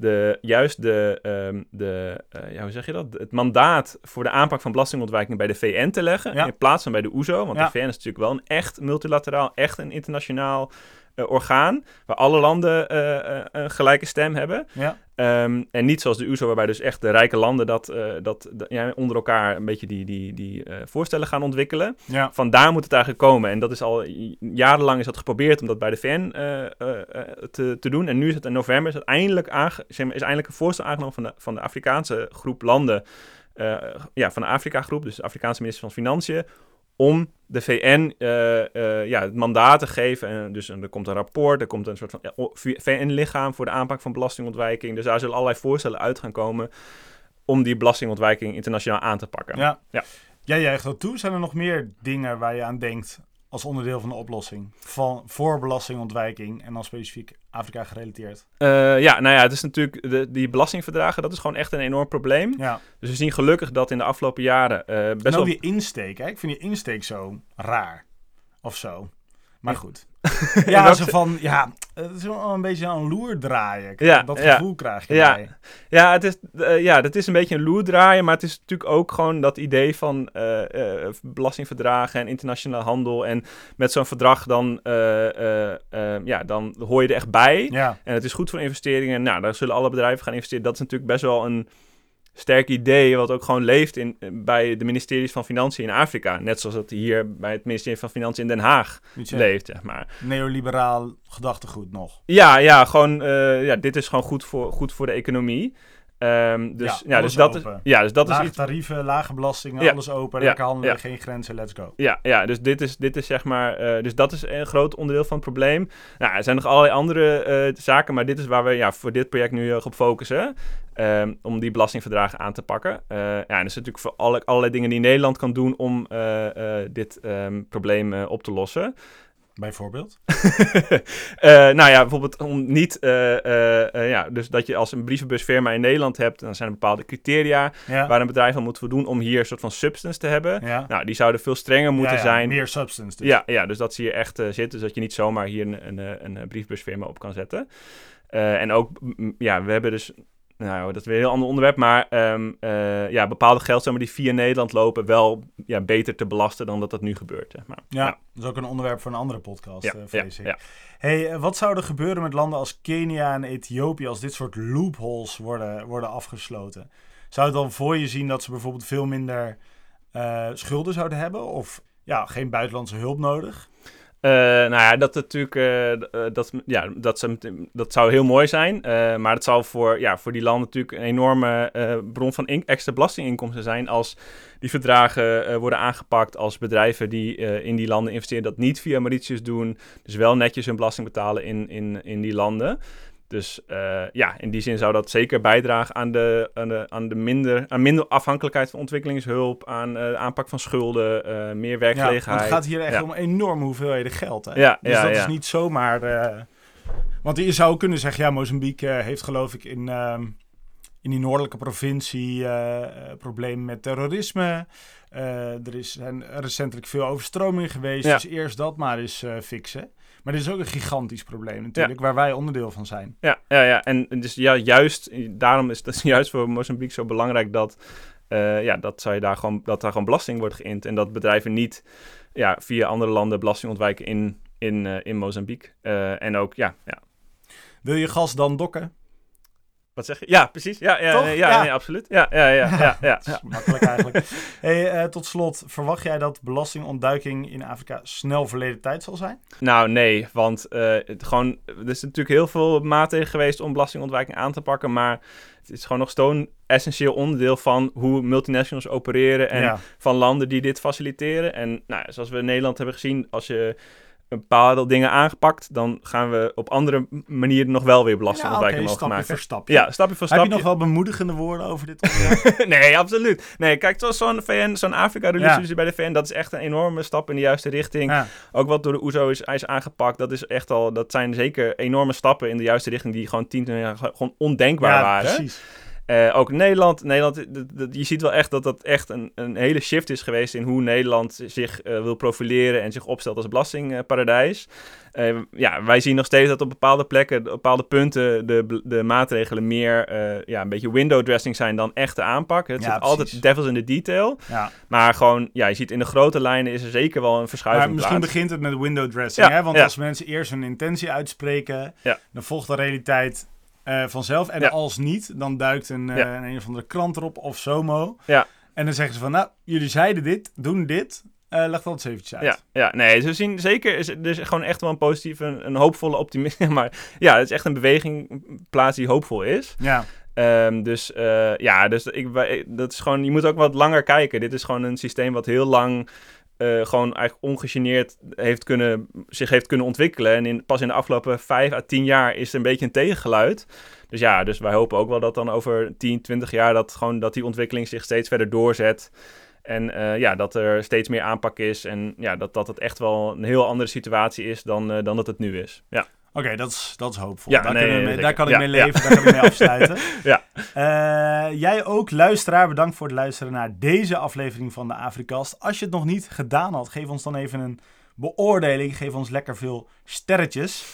S3: de, juist de, ehm, de eh, ja, hoe zeg je dat? Het mandaat voor de aanpak van belastingontwijking bij de VN te leggen,
S2: Ja.
S3: in plaats van bij de OESO. Want
S2: Ja.
S3: de VN is natuurlijk wel een echt multilateraal, echt een internationaal orgaan, waar alle landen eh, eh, een gelijke stem hebben.
S2: Ja.
S3: Ehm, en niet zoals de OESO, waarbij dus echt de rijke landen dat, eh, dat, dat- ja, onder elkaar een beetje die, die, die eh, voorstellen gaan ontwikkelen.
S2: Ja.
S3: Vandaar moet het eigenlijk komen. En dat is al jarenlang is dat geprobeerd om dat bij de VN eh, eh, eh, te, te doen. En nu is het in november is het eindelijk, aange, zeg maar, is eindelijk een voorstel aangenomen van de, van de Afrikaanse groep landen. eh, ja, van de Afrika-groep, dus de Afrikaanse minister van Financiën. Om de VN eh, eh, ja, het mandaat te geven. En dus en er komt een rapport, er komt een soort van ja, VN-lichaam voor de aanpak van belastingontwijking. Dus daar zullen allerlei voorstellen uit gaan komen om die belastingontwijking internationaal aan te pakken.
S2: Ja.
S3: Ja.
S2: Jij juicht dat toe. Zijn er nog meer dingen waar je aan denkt als onderdeel van de oplossing van, voor belastingontwijking en dan specifiek Afrika gerelateerd?
S3: Uh, ja, nou ja, het is natuurlijk de, die belastingverdragen, dat is gewoon echt een enorm probleem.
S2: Ja.
S3: Dus we zien gelukkig dat in de afgelopen jaren uh, best
S2: en ook
S3: wel...
S2: die insteek, hè? ik vind die insteek zo raar of zo. Maar goed. ja, zo van, ja, het is wel een beetje een loer draaien.
S3: Ja,
S2: dat
S3: ja.
S2: gevoel krijg je
S3: Ja.
S2: bij.
S3: Ja, het is, eh, ja, dat is een beetje een loer draaien, maar het is natuurlijk ook gewoon dat idee van eh, eh, belastingverdragen en internationale handel. En met zo'n verdrag dan, ja, dan hoor je er echt bij.
S2: Ja,
S3: En het is goed voor investeringen. Nou, daar zullen alle bedrijven gaan investeren. Dat is natuurlijk best wel een sterk idee, wat ook gewoon leeft in, bij de ministeries van Financiën in Afrika. Net zoals het hier bij het ministerie van Financiën in Den Haag leeft, zeg maar.
S2: neoliberaal gedachtegoed nog.
S3: Ja, ja, gewoon, eh, ja, dit is gewoon goed voor, goed voor de economie. Ehm, dus,
S2: Ja,
S3: ja, dus dat is, ja, dus dat is iets.
S2: tarieven, lage belastingen,
S3: Ja.
S2: alles open, lekker handelen, geen grenzen, let's go.
S3: Ja, ja, dus dit is, dit is zeg maar. eh, dus dat is een groot onderdeel van het probleem. Nou, er zijn nog allerlei andere eh, zaken, maar dit is waar we ja, voor dit project nu erg op focussen. ehm, om die belastingverdragen aan te pakken. Eh, ja, en er is natuurlijk voor alle, allerlei dingen die Nederland kan doen om eh, eh, dit ehm, probleem eh, op te lossen.
S2: Bijvoorbeeld.
S3: Eh, nou ja, bijvoorbeeld om niet, eh, eh, ja, dus dat je als een brievenbusfirma in Nederland hebt, dan zijn er bepaalde criteria
S2: Ja.
S3: waar een bedrijf aan moet voldoen om hier een soort van substance te hebben.
S2: ja.
S3: Nou, die zouden veel strenger moeten
S2: Ja, ja,
S3: zijn.
S2: Meer substance dus.
S3: Ja, ja, dus dat ze hier echt zitten, dus dat je niet zomaar hier een, een, een, briefbusfirma op kan zetten. En ook, ja, we hebben dus, nou, dat is weer een heel ander onderwerp, maar ehm, eh, ja, bepaalde geldstromen die via Nederland lopen wel ja, beter te belasten dan dat dat nu gebeurt. Zeg maar.
S2: Ja,
S3: Ja.
S2: dat is ook een onderwerp voor een andere podcast,
S3: Ja,
S2: eh,
S3: ja,
S2: ik. Hey, eh, wat zou er gebeuren met landen als Kenia en Ethiopië als dit soort loopholes worden, worden afgesloten? Zou het dan voor je zien dat ze bijvoorbeeld veel minder schulden zouden hebben? Of ja, geen buitenlandse hulp nodig?
S3: Eh, nou ja, dat natuurlijk, eh, eh, dat, ja, dat, ze, dat zou heel mooi zijn. maar het zou voor, ja, voor die landen natuurlijk een enorme bron van extra belastinginkomsten zijn als die verdragen worden aangepakt. Als bedrijven die in die landen investeren dat niet via Mauritius doen. Dus wel netjes hun belasting betalen in, in, in die landen. Dus eh, ja, in die zin zou dat zeker bijdragen aan de, aan de, aan de minder, aan minder afhankelijkheid van ontwikkelingshulp, aan eh, aanpak van schulden, eh, meer
S2: Ja,
S3: werkgelegenheid.
S2: want het gaat hier echt
S3: Ja.
S2: om enorme hoeveelheden geld. Hè?
S3: Ja,
S2: dus
S3: ja,
S2: dat
S3: ja.
S2: is niet zomaar... want je zou kunnen zeggen, ja, Mozambique heeft geloof ik in, ehm, in die noordelijke provincie problemen met terrorisme. Er is zijn recentelijk veel overstroming geweest,
S3: Ja.
S2: dus eerst dat maar eens fixen. Maar dit is ook een gigantisch probleem natuurlijk, waar wij onderdeel van zijn.
S3: Ja, ja, ja. En dus ja, juist, daarom is het juist voor Mozambique zo belangrijk dat, eh, ja, dat, zou je daar gewoon, dat daar gewoon belasting wordt geïnd. En dat bedrijven niet ja, via andere landen belasting ontwijken in, in, eh, in Mozambique. Eh, en ook, ja, ja.
S2: Wil je gas dan dokken?
S3: Wat zeg je? Ja, precies. Ja, nee, ja,
S2: Ja.
S3: Nee, absoluut. Ja, ja, ja, ja, ja.
S2: Makkelijk eigenlijk. hey, eh, tot slot, verwacht jij dat belastingontduiking in Afrika snel verleden tijd zal zijn?
S3: Nou, nee, want eh, het gewoon, er is natuurlijk heel veel maatregelen geweest om belastingontwijking aan te pakken, maar het is gewoon nog zo'n essentieel onderdeel van hoe multinationals opereren en
S2: ja.
S3: van landen die dit faciliteren. En nou, zoals we in Nederland hebben gezien, als je bepaalde dingen aangepakt, dan gaan we op andere manieren nog wel weer
S2: Ja,
S3: belastingontwijking
S2: oké,
S3: mogen maken.
S2: voor stapje.
S3: Ja, stapje voor
S2: Heb
S3: stapje.
S2: je nog wel bemoedigende woorden over dit onderwerp?
S3: nee, absoluut. Nee, kijk, zoals zo'n VN, zo'n Afrika-resolutie
S2: Ja.
S3: bij de VN, dat is echt een enorme stap in de juiste richting.
S2: ja.
S3: Ook wat door de OESO is, is aangepakt, dat is echt al, dat zijn zeker enorme stappen in de juiste richting die gewoon tien jaar gewoon ondenkbaar
S2: ja,
S3: waren.
S2: precies.
S3: Eh, ook Nederland, Nederland je ziet wel echt dat dat echt een, een hele shift is geweest in hoe Nederland zich eh, wil profileren en zich opstelt als belastingparadijs. Eh, ja, wij zien nog steeds dat op bepaalde plekken, op bepaalde punten, de, de maatregelen meer ja, een beetje window dressing zijn dan echte aanpak. Het
S2: Ja,
S3: zit altijd devils in the detail.
S2: Ja.
S3: Maar gewoon, ja, je ziet in de grote lijnen is er zeker wel een verschuiving
S2: Maar misschien
S3: plaats.
S2: begint het met window dressing.
S3: Ja,
S2: hè? Want als mensen eerst hun intentie uitspreken, dan volgt de realiteit eh, vanzelf. En
S3: Ja.
S2: als niet, dan duikt een, eh,
S3: Ja.
S2: een, een of andere krant erop of Somo.
S3: Ja.
S2: En dan zeggen ze van, nou, jullie zeiden dit, doen dit. Eh leg dat eens eventjes uit.
S3: Ja, ja, nee, ze zien zeker, is, er is gewoon echt wel een positieve, een, een hoopvolle optimisme. Maar ja, het is echt een beweging plaats die hoopvol is.
S2: Ja.
S3: Ehm, dus ja, dus ik, dat is gewoon, je moet ook wat langer kijken. Dit is gewoon een systeem wat heel lang eh, gewoon eigenlijk ongegeneerd heeft kunnen, zich heeft kunnen ontwikkelen. En in, pas in de afgelopen vijf à tien jaar is er een beetje een tegengeluid. Dus ja, dus wij hopen ook wel dat dan over 10, 20 jaar dat, gewoon, dat die ontwikkeling zich steeds verder doorzet. En eh, ja, dat er steeds meer aanpak is en ja, dat, dat het echt wel een heel andere situatie is dan, uh, dan dat het nu is. Ja.
S2: Oké, dat, is, dat is hoopvol.
S3: Ja,
S2: daar,
S3: nee,
S2: kunnen we
S3: nee,
S2: mee- daar kan ik mee
S3: Ja,
S2: leven, daar kan ik mee afsluiten.
S3: Ja.
S2: Eh, jij ook, luisteraar, bedankt voor het luisteren naar deze aflevering van de Afrikast. Als je het nog niet gedaan had, geef ons dan even een beoordeling. Geef ons lekker veel sterretjes.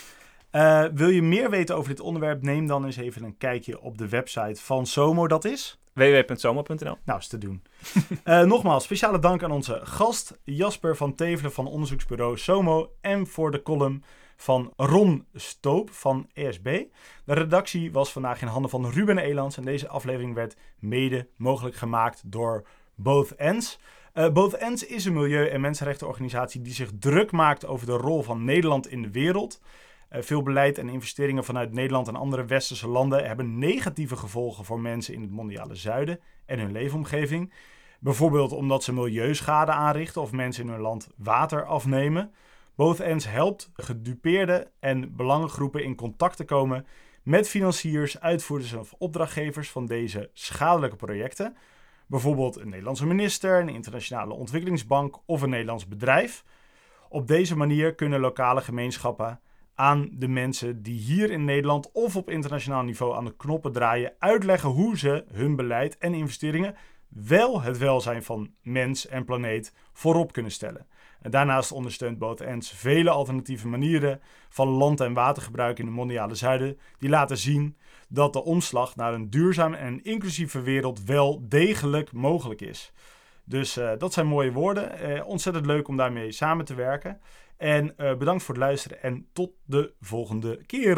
S2: Eh, wil je meer weten over dit onderwerp? Neem dan eens even een kijkje op de website van Somo. Dat is?
S3: www.soma.nl
S2: Nou, is te doen. Eh, nogmaals, speciale dank aan onze gast Jasper van Tevelen van onderzoeksbureau Somo en voor de column van Ron Stoop van ESB. De redactie was vandaag in handen van Ruben Elands en deze aflevering werd mede mogelijk gemaakt door Both Ends. Eh, Both Ends is een milieu- en mensenrechtenorganisatie die zich druk maakt over de rol van Nederland in de wereld. Eh, veel beleid en investeringen vanuit Nederland en andere westerse landen hebben negatieve gevolgen voor mensen in het mondiale zuiden en hun leefomgeving. Bijvoorbeeld omdat ze milieuschade aanrichten of mensen in hun land water afnemen. Both Ends helpt gedupeerde en belangengroepen in contact te komen met financiers, uitvoerders of opdrachtgevers van deze schadelijke projecten. Bijvoorbeeld een Nederlandse minister, een internationale ontwikkelingsbank of een Nederlands bedrijf. Op deze manier kunnen lokale gemeenschappen aan de mensen die hier in Nederland of op internationaal niveau aan de knoppen draaien, uitleggen hoe ze hun beleid en investeringen wel het welzijn van mens en planeet voorop kunnen stellen. Daarnaast ondersteunt Both Ends vele alternatieve manieren van land- en watergebruik in het mondiale zuiden, die laten zien dat de omslag naar een duurzaam en inclusieve wereld wel degelijk mogelijk is. Dus eh, dat zijn mooie woorden. Eh, ontzettend leuk om daarmee samen te werken. En eh, bedankt voor het luisteren en tot de volgende keer.